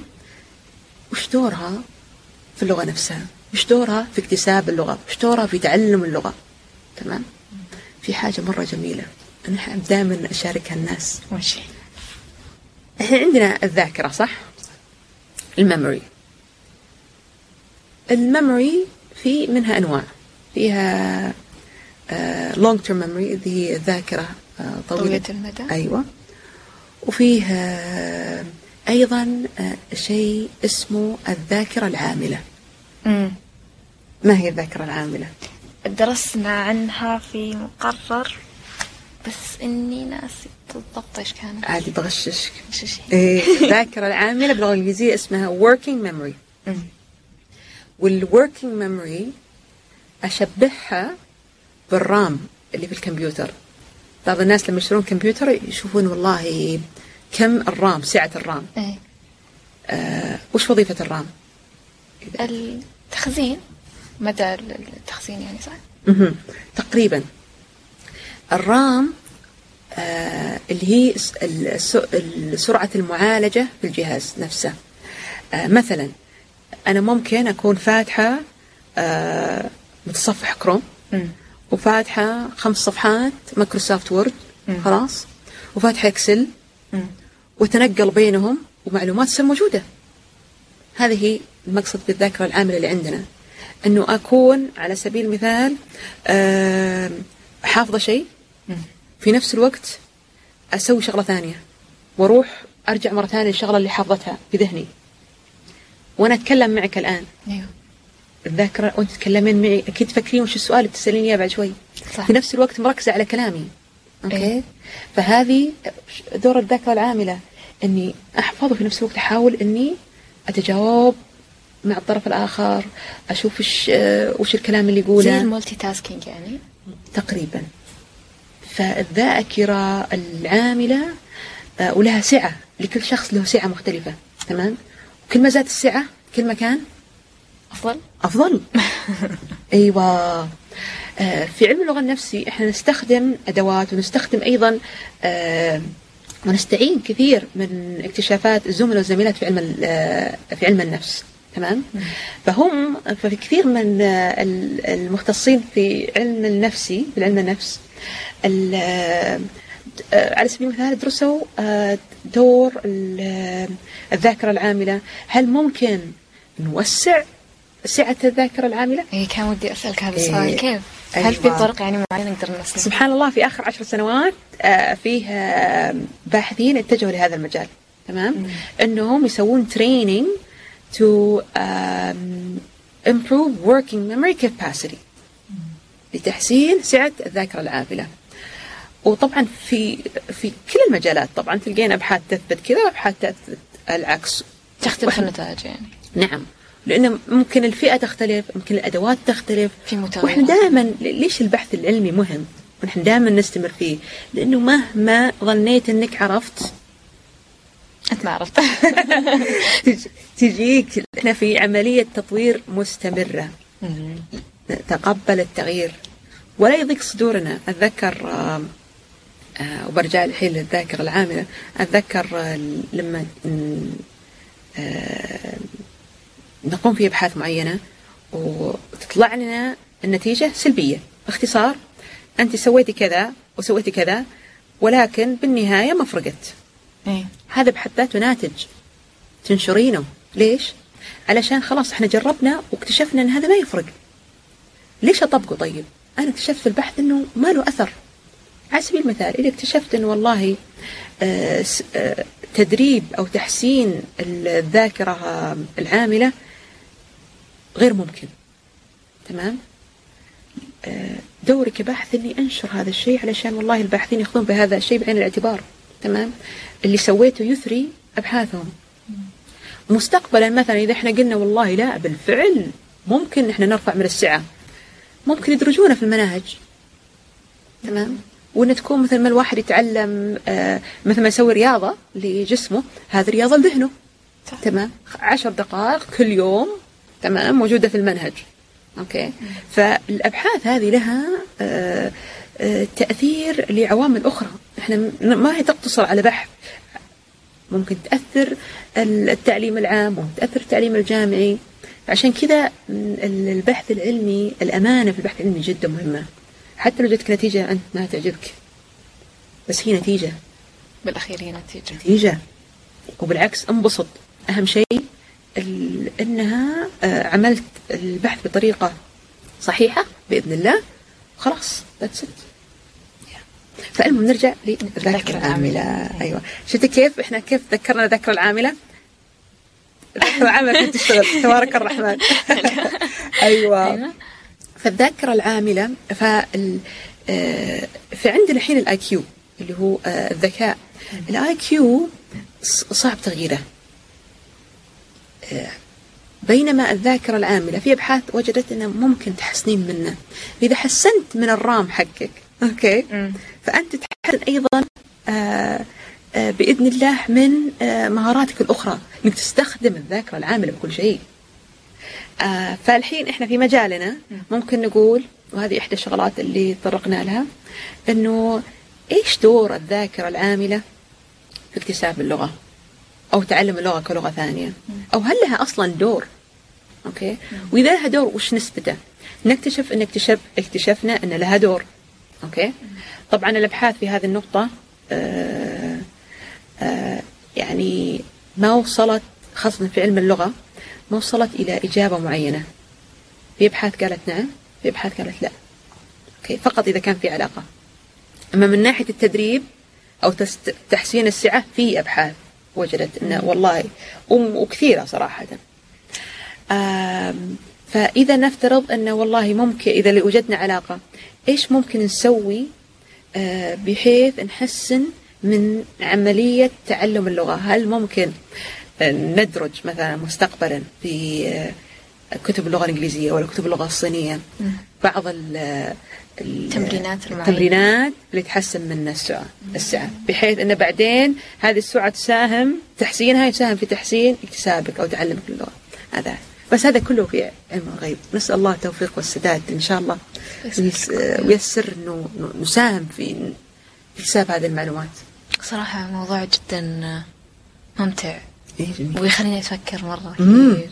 [SPEAKER 2] وش دورها في اللغة نفسها؟ وش دورها في اكتساب اللغة؟ وش دورها في تعلم اللغة؟ تمام؟ في حاجة مرة جميلة. أنا دائما أشاركها الناس.
[SPEAKER 1] هي؟
[SPEAKER 2] إحنا عندنا الذاكرة صح؟ الميموري. ال memory في منها أنواع. فيها long term memory اللي هي الذاكرة آه، طويلة.
[SPEAKER 1] طويلة المدى.
[SPEAKER 2] أيوة. وفيه آه، أيضا آه، شيء اسمه الذاكرة العاملة.
[SPEAKER 1] مم.
[SPEAKER 2] ما هي الذاكرة العاملة؟
[SPEAKER 1] درسنا عنها في مقرر بس إني ناسي. بالضبط إيش كانت.
[SPEAKER 2] عادي بغششك.
[SPEAKER 1] إيش هي؟
[SPEAKER 2] إيه، الذاكرة العاملة باللغة الإنجليزية اسمها working memory. والworking memory أشبهها بالرام اللي في الكمبيوتر. بعض الناس لما يشترون كمبيوتر يشوفون والله كم الرام سعة الرام.
[SPEAKER 1] إيه.
[SPEAKER 2] آه وش وظيفة الرام؟
[SPEAKER 1] التخزين. مدى التخزين يعني صح؟
[SPEAKER 2] تقريبا. الرام اللي هي سرعة المعالجة في الجهاز نفسه. آه مثلا أنا ممكن أكون فاتحة آه متصفح كروم. وفاتحة خمس صفحات Microsoft Word خلاص وفاتحة
[SPEAKER 1] Excel.
[SPEAKER 2] وتنقل بينهم ومعلومات تصير موجودة. هذه هي المقصد بالذاكرة العاملة اللي عندنا. أنه أكون على سبيل المثال حافظة شيء في نفس الوقت أسوي شغلة ثانية وأروح أرجع مرة ثانية للشغلة اللي حافظتها في ذهني. وأنا أتكلم معك الآن.
[SPEAKER 1] أيوه.
[SPEAKER 2] الذاكرة وأنت تتكلمين معي أكيد تفكرين وش السؤال اللي بتسأليني إياه بعد شوي.
[SPEAKER 1] صح.
[SPEAKER 2] في نفس الوقت مركزة على كلامي. أوكي؟
[SPEAKER 1] إيه.
[SPEAKER 2] فهذه دور الذاكرة العاملة. إني أحفظ وفي نفس الوقت أحاول إني أتجاوب مع الطرف الآخر أشوف وش آه، وش الكلام اللي
[SPEAKER 1] زي
[SPEAKER 2] يقوله
[SPEAKER 1] المولتي تاسكينج يعني؟
[SPEAKER 2] تقريبا. فالذاكرة العاملة آه، ولها سعة. لكل شخص له سعة مختلفة. تمام؟ كل ما زادت السعة كل ما كان
[SPEAKER 1] أفضل.
[SPEAKER 2] أفضل. (laughs) أيوة. آه، في علم اللغة النفسي إحنا نستخدم أدوات ونستخدم أيضا آه، ونستعين كثير من اكتشافات الزملاء والزميلات في علم في علم النفس. تمام فهم ففي كثير من ال- المختصين في علم النفسي في علم النفس ال- آه، على سبيل المثال درسوا آه، دور ال- الذاكرة العاملة هل ممكن نوسع سعة الذاكرة العاملة؟
[SPEAKER 1] اي كان ودي أسألك هذا
[SPEAKER 2] إيه.
[SPEAKER 1] السؤال كيف؟ هل
[SPEAKER 2] أيوة.
[SPEAKER 1] في طرق يعني معينة نقدر نسلك؟
[SPEAKER 2] سبحان الله في آخر عشر سنوات آه، فيه باحثين اتجهوا لهذا المجال تمام إنهم يسوون training to um, improve working memory capacity. لتحسين سعة الذاكرة العاملة. وطبعا في في كل المجالات طبعا تلقين أبحاث تثبت كذا وأبحاث تثبت العكس.
[SPEAKER 1] تختلف النتائج يعني.
[SPEAKER 2] نعم. لأن ممكن الفئة تختلف ممكن الأدوات تختلف.
[SPEAKER 1] في متغيرات.
[SPEAKER 2] وإحنا دائما ليش البحث العلمي مهم؟ ونحن دائما نستمر فيه. لأنه مهما ظنيت أنك عرفت
[SPEAKER 1] ما (laughs)
[SPEAKER 2] تجيك إحنا في عملية تطوير مستمرة. نتقبل التغيير. ولا يضيق صدورنا. أتذكر آم، آه، وبرجع الحين للذاكرة العاملة أتذكر آه، لما آه، نقوم في أبحاث معينة وتطلع لنا النتيجة سلبية. باختصار أنت سويتي كذا وسويتي كذا ولكن بالنهاية ما فرقت.
[SPEAKER 1] إيه.
[SPEAKER 2] هذا بحد ذاته ناتج تنشرينه ليش؟ علشان خلاص إحنا جربنا واكتشفنا إن هذا ما يفرق ليش أطبقه طيب؟ أنا اكتشفت في البحث إنه ما له أثر على سبيل المثال إذا اكتشفت إنه والله آه، آه، تدريب أو تحسين الذاكرة آه، العاملة غير ممكن تمام؟ دوري كباحث إني أنشر هذا الشيء علشان والله الباحثين يأخذون بهذا الشيء بعين الاعتبار تمام؟ اللي سويته يثري أبحاثهم. مستقبلا مثلا إذا إحنا قلنا والله لا بالفعل ممكن إحنا نرفع من السعة. ممكن يدرجونا في المناهج. تمام؟ وإن تكون مثل ما الواحد يتعلم آه مثل ما يسوي رياضة لجسمه هذه رياضة لذهنه.
[SPEAKER 1] صح.
[SPEAKER 2] تمام؟ عشر دقائق كل يوم. تمام؟ موجودة في المنهج. أوكي؟ فالأبحاث هذه لها آه تأثير لعوامل أخرى. إحنا م- ما هي تقتصر على بحث. ممكن تأثر التعليم العام ممكن تأثر التعليم الجامعي. عشان كذا البحث العلمي الأمانة في البحث العلمي جدا مهمة. حتى لو جتك نتيجة أنت ما تعجبك. بس هي نتيجة.
[SPEAKER 1] بالأخير هي نتيجة.
[SPEAKER 2] نتيجة. وبالعكس انبسط. أهم شيء أنها آه، عملت البحث بطريقة صحيحة بإذن الله. خلاص it. فالمهم نرجع للذاكرة العاملة. أيوة. شفت كيف؟ إحنا كيف ذكرنا الذاكرة العاملة؟ الذاكرة العاملة تشتغل (laughs) تبارك الرحمن. (laughs) أيوة.
[SPEAKER 1] أيوة.
[SPEAKER 2] فالذاكرة العاملة فال آه، فعندنا الحين ال IQ اللي هو آه، الذكاء. ال IQ صعب تغييره. آه، بينما الذاكرة العاملة في أبحاث وجدت أنه ممكن تحسنين منه. إذا حسنت من ال RAM حقك okay.
[SPEAKER 1] مم.
[SPEAKER 2] فأنت تحسن أيضا آه، آه، بإذن الله من آه، مهاراتك الأخرى إنك تستخدم الذاكرة العاملة بكل شيء. آه، فالحين إحنا في مجالنا ممكن نقول وهذه إحدى الشغلات اللي تطرقنا لها أنه إيش دور الذاكرة العاملة في اكتساب اللغة؟ أو تعلم اللغة كلغة ثانية؟ أو هل لها أصلا دور؟ okay. وإذا لها دور وش نسبته؟ نكتشف أن اكتشف اكتشفنا أن لها دور. okay؟ طبعا الأبحاث في هذه النقطة آه آه يعني ما وصلت خاصة في علم اللغة ما وصلت إلى إجابة معينة. في أبحاث قالت نعم في أبحاث قالت لا. أوكي؟ فقط إذا كان في علاقة. أما من ناحية التدريب أو تحسين السعة في أبحاث وجدت أنه والله وكثيرة صراحة. فإذا نفترض أنه والله ممكن إذا وجدنا علاقة إيش ممكن نسوي آه، بحيث نحسن من عملية تعلم اللغة؟ هل ممكن ندرج مثلا مستقبلا في آه، كتب اللغة الإنجليزية ولا كتب اللغة الصينية؟ بعض
[SPEAKER 1] التمرينات
[SPEAKER 2] التمرينات اللي تحسن من السعة السعة بحيث أن بعدين هذه السعة تساهم تحسينها يساهم في تحسين اكتسابك أو تعلمك اللغة. هذا. بس هذا كله في علم الغيب. نسأل الله التوفيق والسداد. إن شاء الله ويسر أنه نساهم في اكتساب هذه المعلومات.
[SPEAKER 1] صراحة موضوع جدا ممتع. إيه ويخليني أفكر مرة
[SPEAKER 2] كثير.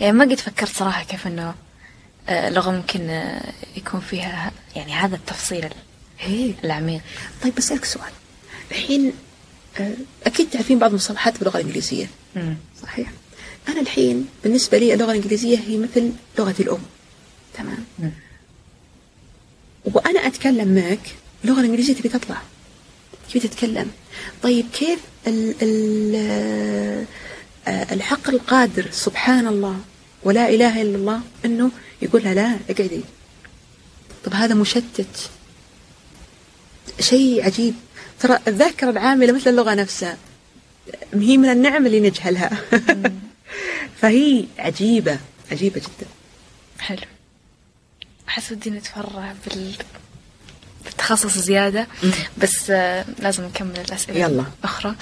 [SPEAKER 1] يعني ما قد فكرت صراحة كيف أنه آه، لغة ممكن آه، يكون فيها يعني هذا التفصيل
[SPEAKER 2] إيه.
[SPEAKER 1] العميق.
[SPEAKER 2] طيب بسألك سؤال. الحين آه، أكيد تعرفين بعض المصطلحات باللغة الإنجليزية. صحيح. أنا الحين بالنسبة لي اللغة الإنجليزية هي مثل لغتي الأم. تمام؟ وأنا أتكلم معك اللغة الإنجليزية تبي تطلع. تبي تتكلم. طيب كيف ال ال العقل القادر سبحان الله ولا إله إلا الله أنه يقول لها لا اقعدي. طب هذا مشتت. شيء عجيب. ترى الذاكرة العاملة مثل اللغة نفسها. هي من النعم اللي نجهلها. (laughs) فهي عجيبة عجيبة جدا.
[SPEAKER 1] حلو. أحس ودي نتفرع بال... بالتخصص زيادة بس آه لازم نكمل الأسئلة
[SPEAKER 2] يلا.
[SPEAKER 1] أخرى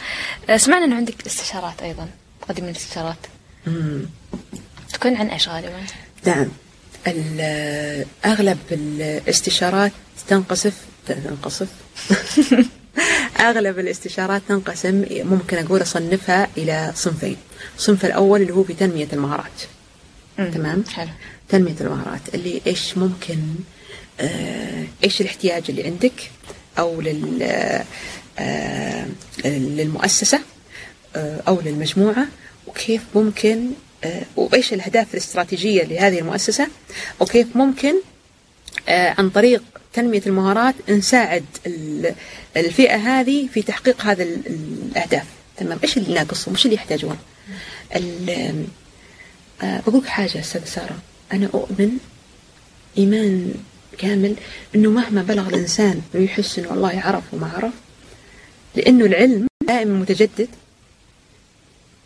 [SPEAKER 1] آه سمعنا أنه عندك استشارات أيضا تقدمين استشارات تكون عن إيش غالبا؟
[SPEAKER 2] نعم. أغلب الاستشارات تنقصف تنقصف. (laughs) أغلب الاستشارات تنقسم ممكن أقول أصنفها إلى صنفين. الصنف الأول اللي هو في تنمية المهارات. تمام؟
[SPEAKER 1] حلو.
[SPEAKER 2] تنمية المهارات. اللي إيش ممكن آه إيش الاحتياج اللي عندك أو لل آه للمؤسسة آه أو للمجموعة وكيف ممكن آه وإيش الأهداف الاستراتيجية لهذه المؤسسة وكيف ممكن آه عن طريق تنمية المهارات نساعد الفئة هذه في تحقيق هذا الأهداف. تمام. إيش اللي ناقصهم إيش اللي يحتاجون؟ آه بقول حاجة أستاذ سارة. أنا أؤمن إيمان كامل أنه مهما بلغ الإنسان ويحس أنه والله عرف وما عرف لأنه العلم دائما متجدد.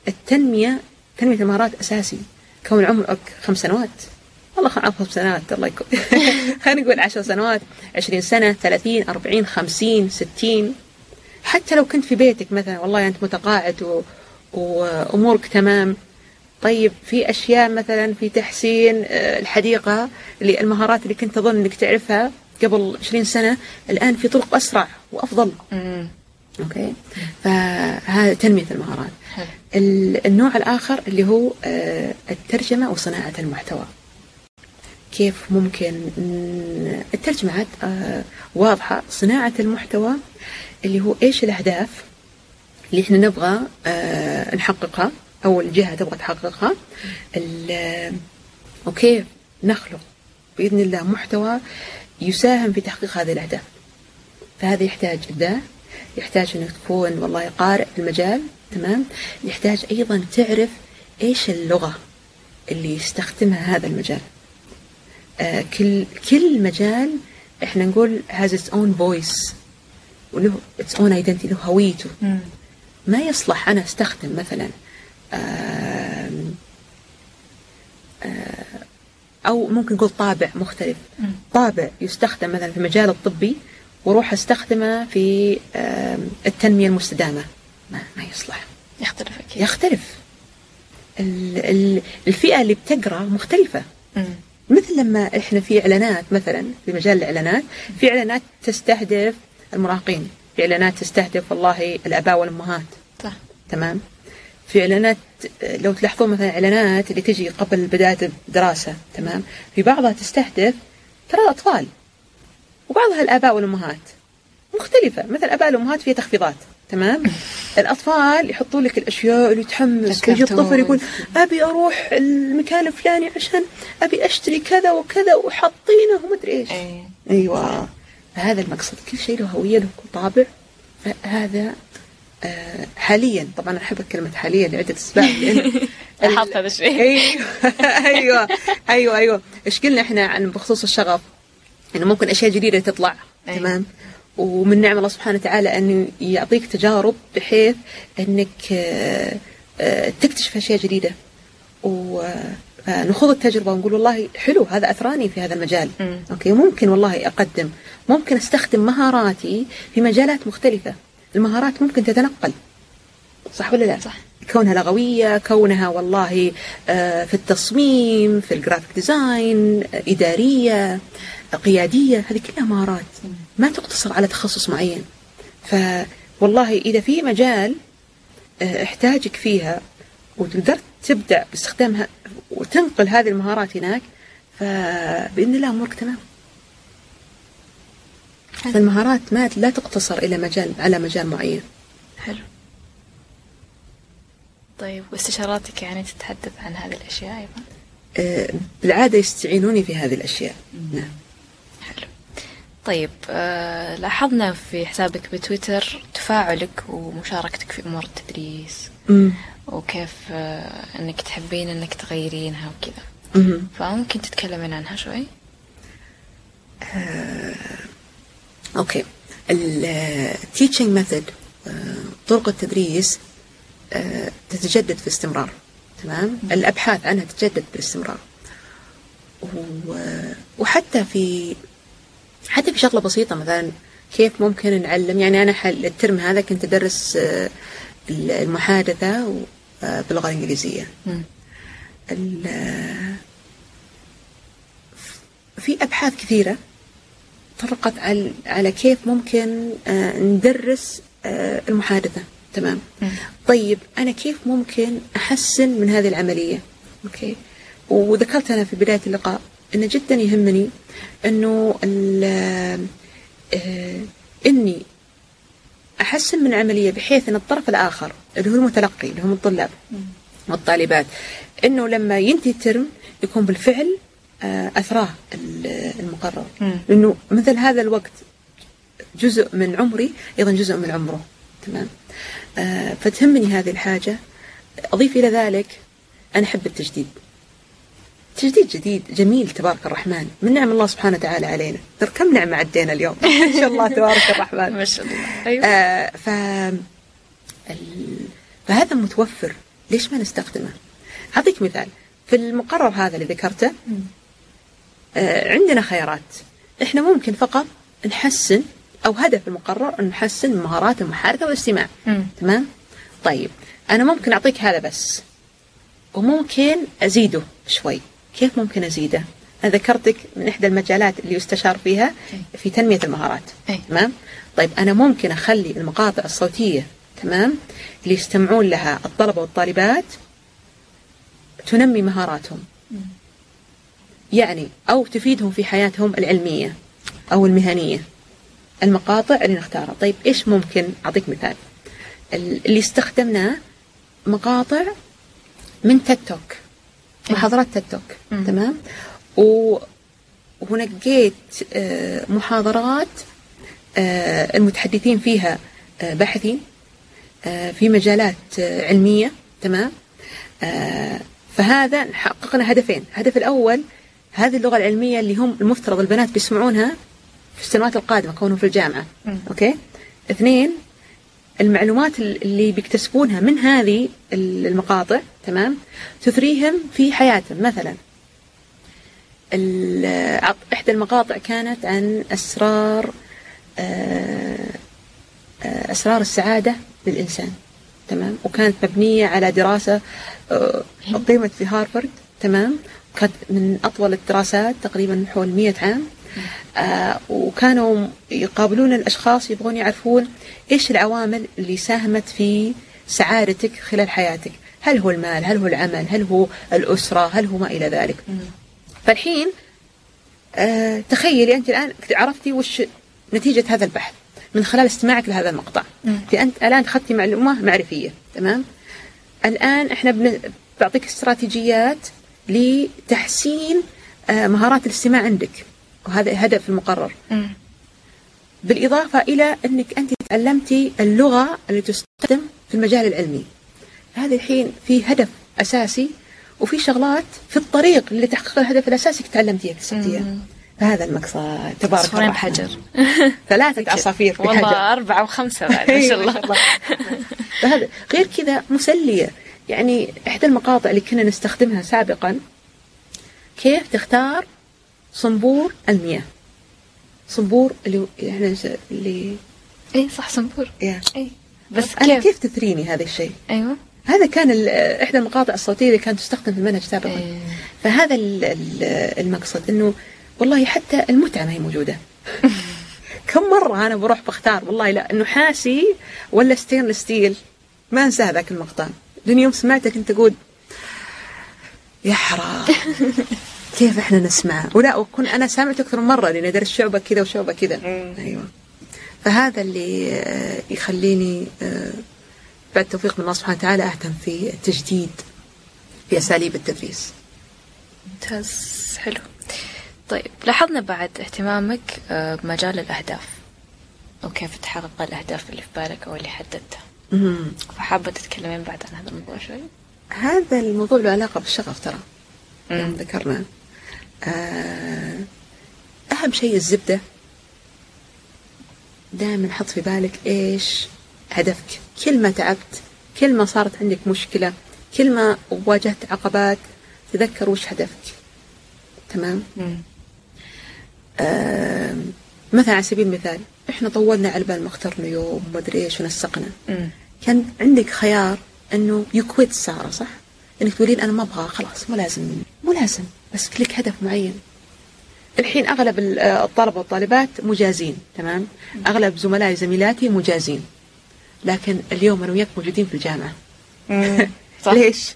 [SPEAKER 2] التنمية تنمية المهارات أساسي. كون عمرك خمس سنوات. والله خمس سنوات الله يكون. (laughs) خلينا نقول عشر سنوات عشرين سنة ثلاثين أربعين خمسين ستين. حتى لو كنت في بيتك مثلا والله أنت متقاعد و... وأمورك تمام. طيب في أشياء مثلا في تحسين آه، الحديقة اللي المهارات اللي كنت تظن أنك تعرفها قبل 20 سنة الآن في طرق أسرع وأفضل. أوكي؟ فهذا تنمية المهارات. النوع الآخر اللي هو آه، الترجمة وصناعة المحتوى. كيف ممكن الترجمة آه، واضحة صناعة المحتوى اللي هو إيش الأهداف اللي إحنا نبغى آه، نحققها أو الجهة تبغى تحققها وكيف نخلق بإذن الله محتوى يساهم في تحقيق هذه الأهداف. فهذا يحتاج إبداع يحتاج أنك تكون والله قارئ في المجال تمام؟ يحتاج أيضا تعرف إيش اللغة اللي يستخدمها هذا المجال. كل كل مجال إحنا نقول has its own voice وله its own identity له هويته. ما يصلح أنا أستخدم مثلا آه آه أو ممكن نقول طابع مختلف. طابع يستخدم مثلا في المجال الطبي وروح أستخدمه في التنمية المستدامة. ما, ما يصلح.
[SPEAKER 1] يختلف أكيد.
[SPEAKER 2] يختلف. الفئة اللي بتقرأ مختلفة.
[SPEAKER 1] مم.
[SPEAKER 2] مثل لما إحنا في إعلانات مثلا في مجال الإعلانات في إعلانات تستهدف المراهقين في إعلانات تستهدف والله الآباء والأمهات.
[SPEAKER 1] صح.
[SPEAKER 2] تمام؟ في إعلانات لو تلاحظون مثلا إعلانات اللي تجي قبل بداية الدراسة تمام؟ في بعضها تستهدف ترى الأطفال وبعضها الآباء والأمهات. مختلفة. مثل الاباء والأمهات فيها تخفيضات. تمام؟ الأطفال يحطون لك الأشياء اللي تحمس
[SPEAKER 1] الكرتون.
[SPEAKER 2] الطفل يقول أبي أروح المكان الفلاني عشان أبي أشتري كذا وكذا وحاطينه. ومدري إيش.
[SPEAKER 1] اي
[SPEAKER 2] أيوه. فهذا المقصد. كل شيء له هوية له طابع. فهذا آه، حاليا طبعا أحب كلمه حاليا لعدة أسباب. (laughs)
[SPEAKER 1] لاحظت هذا الشيء.
[SPEAKER 2] أيوه. (laughs) أيوه. أيوه أيوه. إيش قلنا إحنا عن بخصوص الشغف؟ إنه ممكن أشياء جديدة تطلع.
[SPEAKER 1] أيوة.
[SPEAKER 2] تمام؟ ومن نعم الله سبحانه وتعالى انه يعطيك تجارب بحيث أنك آه، آه، تكتشف أشياء جديدة. ونخوض التجربة ونقول والله حلو هذا أثراني في هذا المجال.
[SPEAKER 1] مم.
[SPEAKER 2] okay ممكن والله أقدم. ممكن أستخدم مهاراتي في مجالات مختلفة. المهارات ممكن تتنقل. صح ولا لا؟
[SPEAKER 1] صح.
[SPEAKER 2] كونها لغوية كونها والله آه، في التصميم في ال graphic design آه، إدارية آه، قيادية هذه كلها مهارات. ما تقتصر على تخصص معين. فوالله إذا في مجال آه، احتاجك فيها وتقدر تبدع باستخدامها وتنقل هذه المهارات هناك فبإذن الله أمورك تمام. فالمهارات ما لا تقتصر إلى مجال على مجال معين.
[SPEAKER 1] حلو. طيب واستشاراتك يعني تتحدث عن هذه الأشياء أيضا؟
[SPEAKER 2] آه، بالعادة يستعينوني في هذه الأشياء. نعم.
[SPEAKER 1] حلو طيب آه لاحظنا في حسابك بتويتر تفاعلك ومشاركتك في أمور التدريس
[SPEAKER 2] أمم،
[SPEAKER 1] وكيف آه إنك تحبين إنك تغيرينها وكذا. فممكن تتكلمين عنها شوي؟
[SPEAKER 2] okay. ال teaching method طرق التدريس آه، تتجدد في استمرار. تمام؟ الأبحاث عنها تتجدد باستمرار. وحتى في حتى في شغلة بسيطة مثلا كيف ممكن نعلم؟ يعني أنا حل الترم هذا كنت أدرس آه، المحادثة آه،
[SPEAKER 1] باللغة
[SPEAKER 2] الإنجليزية. في أبحاث كثيرة طرقت على على كيف ممكن آه، ندرس المحادثة. تمام. طيب أنا كيف ممكن أحسن من هذه العملية؟ okay. وذكرت أنا في بداية اللقاء. انه جدا يهمني إنه ال- آه، إني أحسن من العملية بحيث إن الطرف الآخر اللي هو المتلقي اللي هم الطلاب والطالبات إنه لما ينتهي الترم يكون بالفعل آه، أثراه ال- المقرر.
[SPEAKER 1] مم.
[SPEAKER 2] لأنه مثل هذا الوقت جزء من عمري أيضا جزء من عمره. تمام؟ آه، فتهمني هذه الحاجة. أضيف إلى ذلك أنا أحب التجديد. تجديد جديد جميل تبارك الرحمن. من نعم الله سبحانه وتعالى علينا. ترى كم نعمة عدينا اليوم؟ (laughs) ان شاء الله تبارك الرحمن. (laughs)
[SPEAKER 1] ما شاء الله. أيوه.
[SPEAKER 2] آه ف ال- فهذا متوفر. ليش ما نستخدمه؟ أعطيك مثال. في المقرر هذا اللي ذكرته آه عندنا خيارات. إحنا ممكن فقط نحسن أو هدف المقرر أن نحسن مهارات المحادثة والاستماع. تمام؟ طيب أنا ممكن أعطيك هذا بس. وممكن أزيده شوي. كيف ممكن أزيده؟ أنا ذكرتك من إحدى المجالات اللي يستشار فيها في تنمية المهارات. تمام؟ طيب أنا ممكن أخلي المقاطع الصوتية تمام؟ اللي يستمعون لها الطلبة والطالبات تنمي مهاراتهم. يعني أو تفيدهم في حياتهم العلمية أو المهنية. المقاطع اللي نختارها. طيب إيش ممكن؟ أعطيك مثال. ال- اللي استخدمناه مقاطع من تيك توك. محاضرات تيك توك. تمام؟ و ونقيت آه، محاضرات آه، المتحدثين فيها آه، باحثين في مجالات علمية. تمام؟ فهذا حققنا هدفين. الهدف الأول هذه اللغة العلمية اللي هم المفترض البنات بيسمعونها في السنوات القادمة كونهم في الجامعة. أوكي؟ اثنين المعلومات اللي بيكتسبونها من هذه المقاطع تمام؟ تثريهم في حياتهم. مثلا إحدى المقاطع كانت عن أسرار آه، آه، أسرار السعادة للإنسان تمام؟ وكانت مبنية على دراسة آه، أقيمت في هارفارد تمام؟ كانت من أطول الدراسات تقريبا حول 100 عام. آه وكانوا يقابلون الأشخاص يبغون يعرفون إيش العوامل اللي ساهمت في سعادتك خلال حياتك. هل هو المال؟ هل هو العمل؟ هل هو الأسرة؟ هل هو ما إلى ذلك؟ فالحين آه تخيلي أنت الآن عرفتي وش نتيجة هذا البحث من خلال استماعك لهذا المقطع. أنت الآن أخذتي معلومة معرفية تمام؟ الآن إحنا بن... بعطيك استراتيجيات لتحسين آه مهارات الاستماع عندك. وهذا هدف المقرر. بالإضافة إلى أنك أنت تعلمتي اللغة اللي تستخدم في المجال العلمي. هذا الحين في هدف أساسي وفي شغلات في الطريق اللي تحقق الهدف الأساسي تعلمتيها اكتسبتيها فهذا المقصد. تبارك الله.
[SPEAKER 1] حجر (laughs)
[SPEAKER 2] ثلاثة عصافير
[SPEAKER 1] في والله حجر. أربعة وخمسة بعد ما (laughs) شاء الله.
[SPEAKER 2] فهذا غير كذا مسلية. يعني إحدى المقاطع اللي كنا نستخدمها سابقا كيف تختار صنبور المياه. صنبور اللي إحنا اللي
[SPEAKER 1] إيه صح صنبور.
[SPEAKER 2] إيه
[SPEAKER 1] إيه. بس
[SPEAKER 2] كيف؟ كيف تثريني هذا الشيء؟
[SPEAKER 1] أيوه.
[SPEAKER 2] هذا كان إحدى المقاطع الصوتية اللي كانت تستخدم في المنهج سابقا. أيه. فهذا المقصد إنه والله حتى المتعة ما هي موجودة. (laughs) كم مرة أنا بروح بختار؟ والله لا نحاسي ولا ستينلس ستيل ما أنسى ذاك المقطع. لأن يوم سمعتك انت تقول يا حرام. (laughs) كيف إحنا نسمع؟ ولا وكأن أنا سامعة أكثر من مرة لأني ادرس شعبه كذا وشعبه كذا. أيوه. فهذا اللي آه، يخليني آه، بعد توفيق من الله سبحانه وتعالى أهتم في التجديد في أساليب التدريس.
[SPEAKER 1] ممتاز. حلو. طيب لاحظنا بعد اهتمامك آه، بمجال الأهداف. وكيف تحقق الأهداف اللي في بالك أو اللي حددتها فحابة تتكلمين بعد عن هذا الموضوع شوي؟
[SPEAKER 2] هذا الموضوع له علاقة بالشغف ترى. ذكرنا. أهم شيء الزبدة. دائما حط في بالك إيش هدفك. كل ما تعبت كل ما صارت عندك مشكلة كل ما واجهت عقبات تذكر وش هدفك. تمام؟ آه مثلا على سبيل المثال إحنا طولنا على بال ما اخترنا يوم وما أدري إيش ونسقنا. كان عندك خيار إنه يكويت سارة صح؟ إنك تقولين أنا ما أبغى خلاص مو لازم مو لازم بس لك هدف معين. الحين أغلب الطلبة والطالبات مجازين تمام؟ أغلب زملائي زميلاتي مجازين. لكن اليوم أنا وياك موجودين في الجامعة. صح. (laughs) ليش؟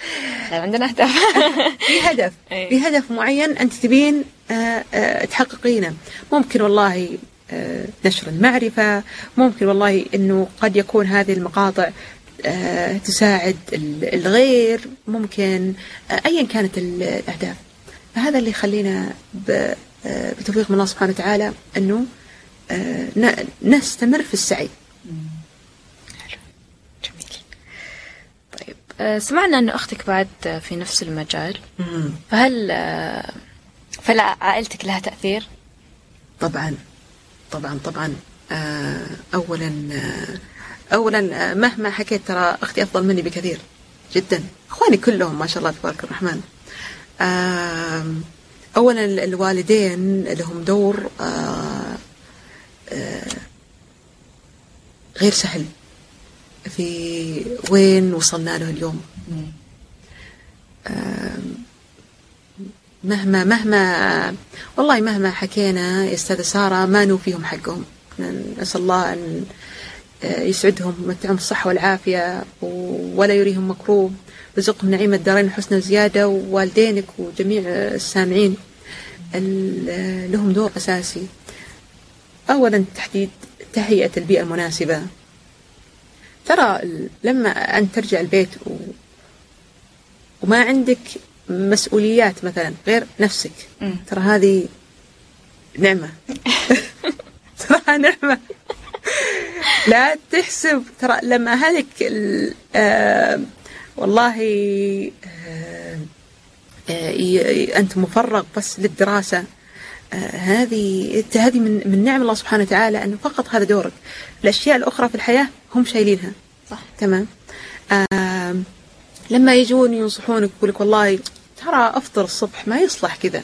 [SPEAKER 2] (laughs)
[SPEAKER 1] عندنا أهداف. (laughs)
[SPEAKER 2] في هدف. في هدف معين أنت تبين آه، آه، تحققينه. ممكن والله آه، نشر المعرفة ممكن والله أنه قد يكون هذه المقاطع آه، تساعد الغير ممكن آه، أيا كانت الأهداف. فهذا اللي يخلينا آه، بتوفيق من الله سبحانه وتعالى أنه نستمر في السعي.
[SPEAKER 1] جميل. طيب سمعنا أن أختك بعد في نفس المجال. فهل فلا عائلتك لها تأثير؟
[SPEAKER 2] طبعا. طبعا طبعا. أولا اولا مهما حكيت ترى أختي أفضل مني بكثير جدا. إخواني كلهم ما شاء الله تبارك الرحمن. اولا الوالدين لهم دور غير سهل في وين وصلنا له اليوم. مهما مهما والله مهما حكينا يا أستاذة سارة ما نوفيهم حقهم. نسأل الله أن آه، يسعدهم ويمتعهم الصحة والعافية ولا يريهم مكروب رزقهم نعيم الدارين حسن زيادة ووالدينك وجميع السامعين. لهم دور أساسي. أولا تحديد تهيئة البيئة المناسبة. ترى لما أنت ترجع البيت و... وما عندك مسؤوليات مثلا غير نفسك. ترى هذه نعمة. (laughs) ترى نعمة. لا تحسب. ترى لما هلك آه والله آه آه أنت مفرغ بس للدراسة. آه هذه هذه من من نعم الله سبحانه وتعالى أنه فقط هذا دورك. الأشياء الأخرى في الحياة هم شايلينها.
[SPEAKER 1] صح.
[SPEAKER 2] تمام. آه لما يجون ينصحونك يقول لك والله ترى أفطر الصبح ما يصلح كذا.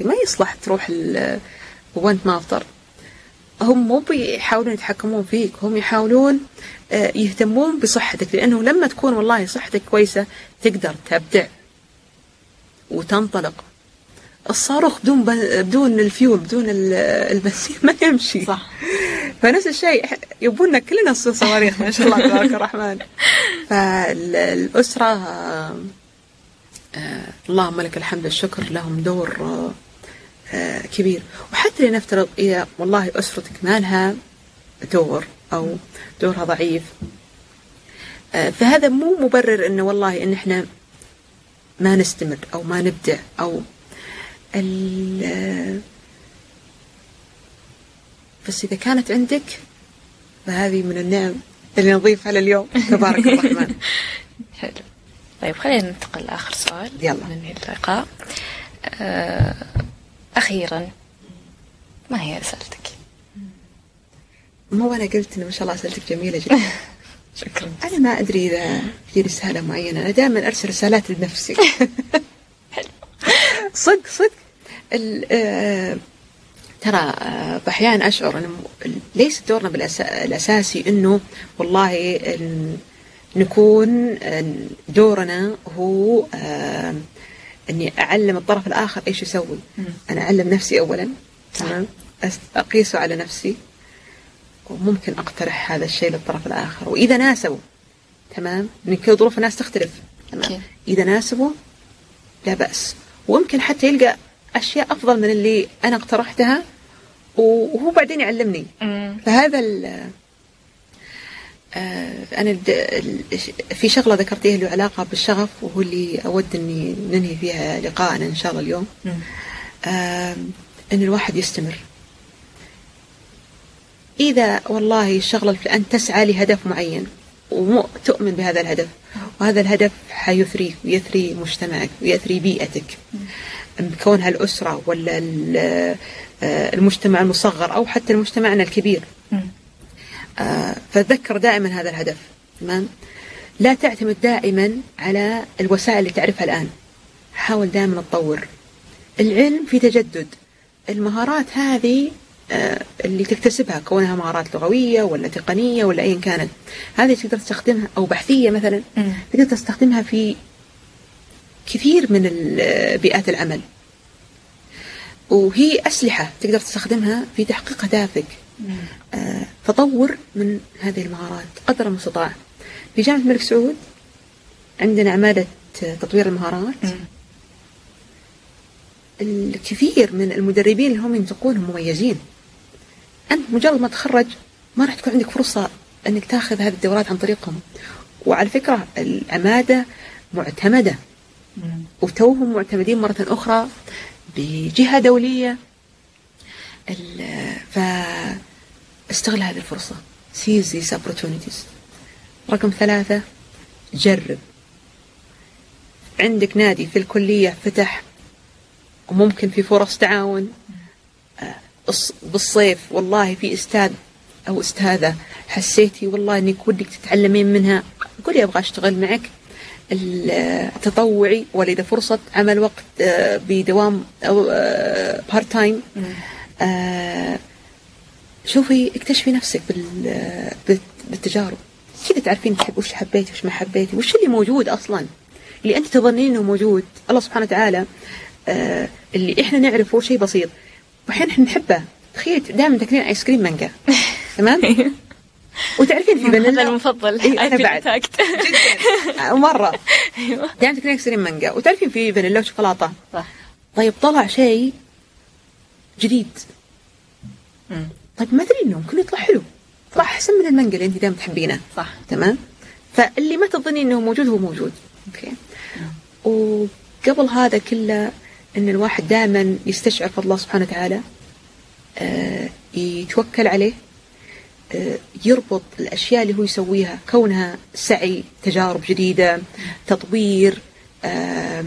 [SPEAKER 2] ما يصلح تروح وانت ما أفطر. هم مو بيحاولون يتحكمون فيك هم يحاولون آه، يهتمون بصحتك لأنه لما تكون والله صحتك كويسة تقدر تبدع وتنطلق. الصاروخ بدون بدون الفيول بدون البنزين (laughs) ما يمشي.
[SPEAKER 1] صح.
[SPEAKER 2] فنفس الشيء يبونا كلنا نصير صواريخ ما شاء الله تبارك الرحمن. (laughs) فالأسرة آه، اللهم لك الحمد والشكر لهم دور كبير. وحتى لنفترض إذا والله أسرتك ما لها دور أو دورها ضعيف فهذا مو مبرر إنه والله إن إحنا ما نستمر أو ما نبدع أو بس إذا كانت عندك فهذه من النعم اللي نضيفها لليوم. (laughs) تبارك الرحمن
[SPEAKER 1] حلو. طيب خلينا ننتقل لآخر سؤال
[SPEAKER 2] يلا.
[SPEAKER 1] ننهي اللقاء آه، أخيرا. ما هي رسالتك؟
[SPEAKER 2] مو أنا قلت إنه ما شاء الله أسئلتك جميلة جدا. (laughs)
[SPEAKER 1] شكرا.
[SPEAKER 2] أنا ما أدري إذا في رسالة معينة. أنا دائما أرسل رسالات لنفسي. (laughs) صدق صدق. آه، ترى آه، أحيانا أشعر أنه ليس دورنا بالأساسي أنه والله نكون دورنا هو أني أعلم الطرف الآخر إيش يسوي. أنا أعلم نفسي أولا تمام؟ أقيسه على نفسي وممكن أقترح هذا الشيء للطرف الآخر. وإذا ناسبه تمام؟ من كل ظروف الناس تختلف تمام؟ إذا ناسبه لا بأس. وممكن حتى يلقى أشياء أفضل من اللي أنا اقترحتها وهو بعدين يعلمني. فهذا ال آه، أنا في شغلة ذكرتيها له علاقة بالشغف وهو اللي أود إني ننهي فيها لقاءنا إن شاء الله اليوم. أن الواحد يستمر. إذا والله الشغلة أن تسعى لهدف معين وتؤمن بهذا الهدف وهذا الهدف حيثريك ويثري مجتمعك ويثري بيئتك. بكونها الأسرة ولا آه، المجتمع المصغر أو حتى مجتمعنا الكبير. آه، فتذكر دائما هذا الهدف تمام؟ لا تعتمد دائما على الوسائل اللي تعرفها الآن. حاول دائما تطور. العلم في تجدد. المهارات هذه آه، اللي تكتسبها كونها مهارات لغوية ولا تقنية ولا أيا كانت. هذه تقدر تستخدمها أو بحثية مثلا تقدر تستخدمها في كثير من بيئات العمل. وهي أسلحة تقدر تستخدمها في تحقيق أهدافك. آه فطور من هذه المهارات قدر المستطاع. في جامعة الملك سعود عندنا عمادة تطوير المهارات. الكثير من المدربين اللي هم ينطقون مميزين. أنت مجرد ما تخرج ما راح تكون عندك فرصة أنك تاخذ هذه الدورات عن طريقهم. وعلى فكرة العمادة معتمدة. وتوهم معتمدين مرة أخرى بجهة دولية فاستغل هذه الفرصة. Seize these opportunities. رقم ثلاثة جرب. عندك نادي في الكلية فتح وممكن في فرص تعاون آه، بالصيف. والله في أستاذ أو أستاذة حسيتي والله إنك ودك تتعلمين منها. قولي أبغى أشتغل معك. التطوعي ولا اذا فرصة عمل وقت آه، بدوام أو part time آه، شوفي اكتشفي نفسك بالتجارب. كذا تعرفين تحب وش حبيتي وش ما حبيتي وش اللي موجود أصلا اللي أنت تظنين إنه موجود. الله سبحانه وتعالى آه، اللي إحنا نعرفه شيء بسيط واحيانا إحنا نحبه. تخيل دائما تاكلين آيس كريم مانجا. (laughs) تمام؟ وتعرفين في فانيلا
[SPEAKER 1] المفضل.
[SPEAKER 2] إيه أنا بعد. (laughs) جدا. مره أيوه. دائما تاكلين آيس كريم مانجا. وتعرفين في فانيلا وشوكولاته
[SPEAKER 1] صح.
[SPEAKER 2] طيب طلع شيء جديد. طيب ما أدري إنه ممكن يطلع حلو. يطلع أحسن من المانجا اللي أنت دائما تحبينه.
[SPEAKER 1] صح.
[SPEAKER 2] تمام؟ فاللي ما تظنين إنه موجود هو موجود. أوكي؟ وقبل هذا كله إن الواحد دائما يستشعر فضل الله سبحانه وتعالى آه يتوكل عليه آه يربط الأشياء اللي هو يسويها كونها سعي تجارب جديدة تطوير آه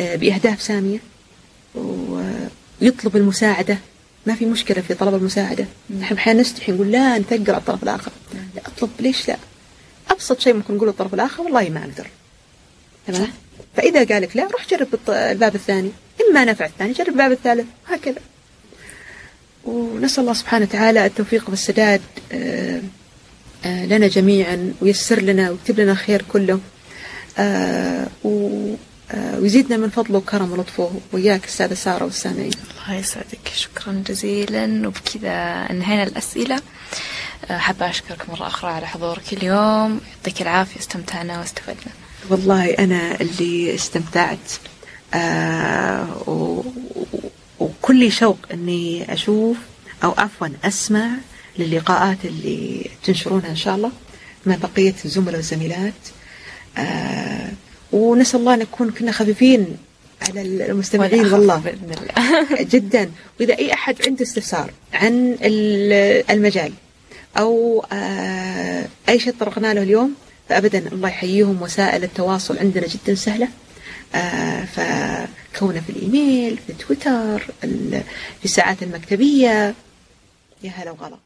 [SPEAKER 2] بأهداف سامية. ويطلب المساعدة. ما في مشكلة في طلب المساعدة. نحن أحيانا نستحي نقول لا نثقل على الطرف الآخر. لا أطلب ليش لا؟ أبسط شيء ممكن نقوله للطرف الآخر والله ما أقدر. تمام؟ فإذا قال لك لا روح جرب الباب الثاني. إما نفع الثاني جرب الباب الثالث. هكذا. ونسأل الله سبحانه وتعالى التوفيق والسداد آه، آه، لنا جميعا ويسر لنا ويكتب لنا الخير كله. آه، ويزيدنا من فضله وكرم ولطفه. وياك أستاذة سارة والسامعين.
[SPEAKER 1] الله يسعدك. شكرا جزيلا. وبكذا انهينا الأسئلة. آه، حابة أشكرك مرة أخرى على حضورك اليوم. يعطيك العافية. استمتعنا واستفدنا.
[SPEAKER 2] والله أنا اللي استمتعت. آه و- وكل شوق أني أشوف أو عفوا أسمع للقاءات اللي تنشرونها إن شاء الله مع بقية الزملاء والزميلات. آه ونسأل الله نكون كنا خفيفين على المستمعين والله.
[SPEAKER 1] بإذن الله. (laughs)
[SPEAKER 2] جدا. وإذا أي أحد عنده استفسار عن ال- المجال أو آه، أي شيء طرقنا له اليوم فابدا الله يحييهم وسائل التواصل عندنا جدا سهلة. آه، فكونه في الإيميل في تويتر في الساعات المكتبية. يا هلا وغلا.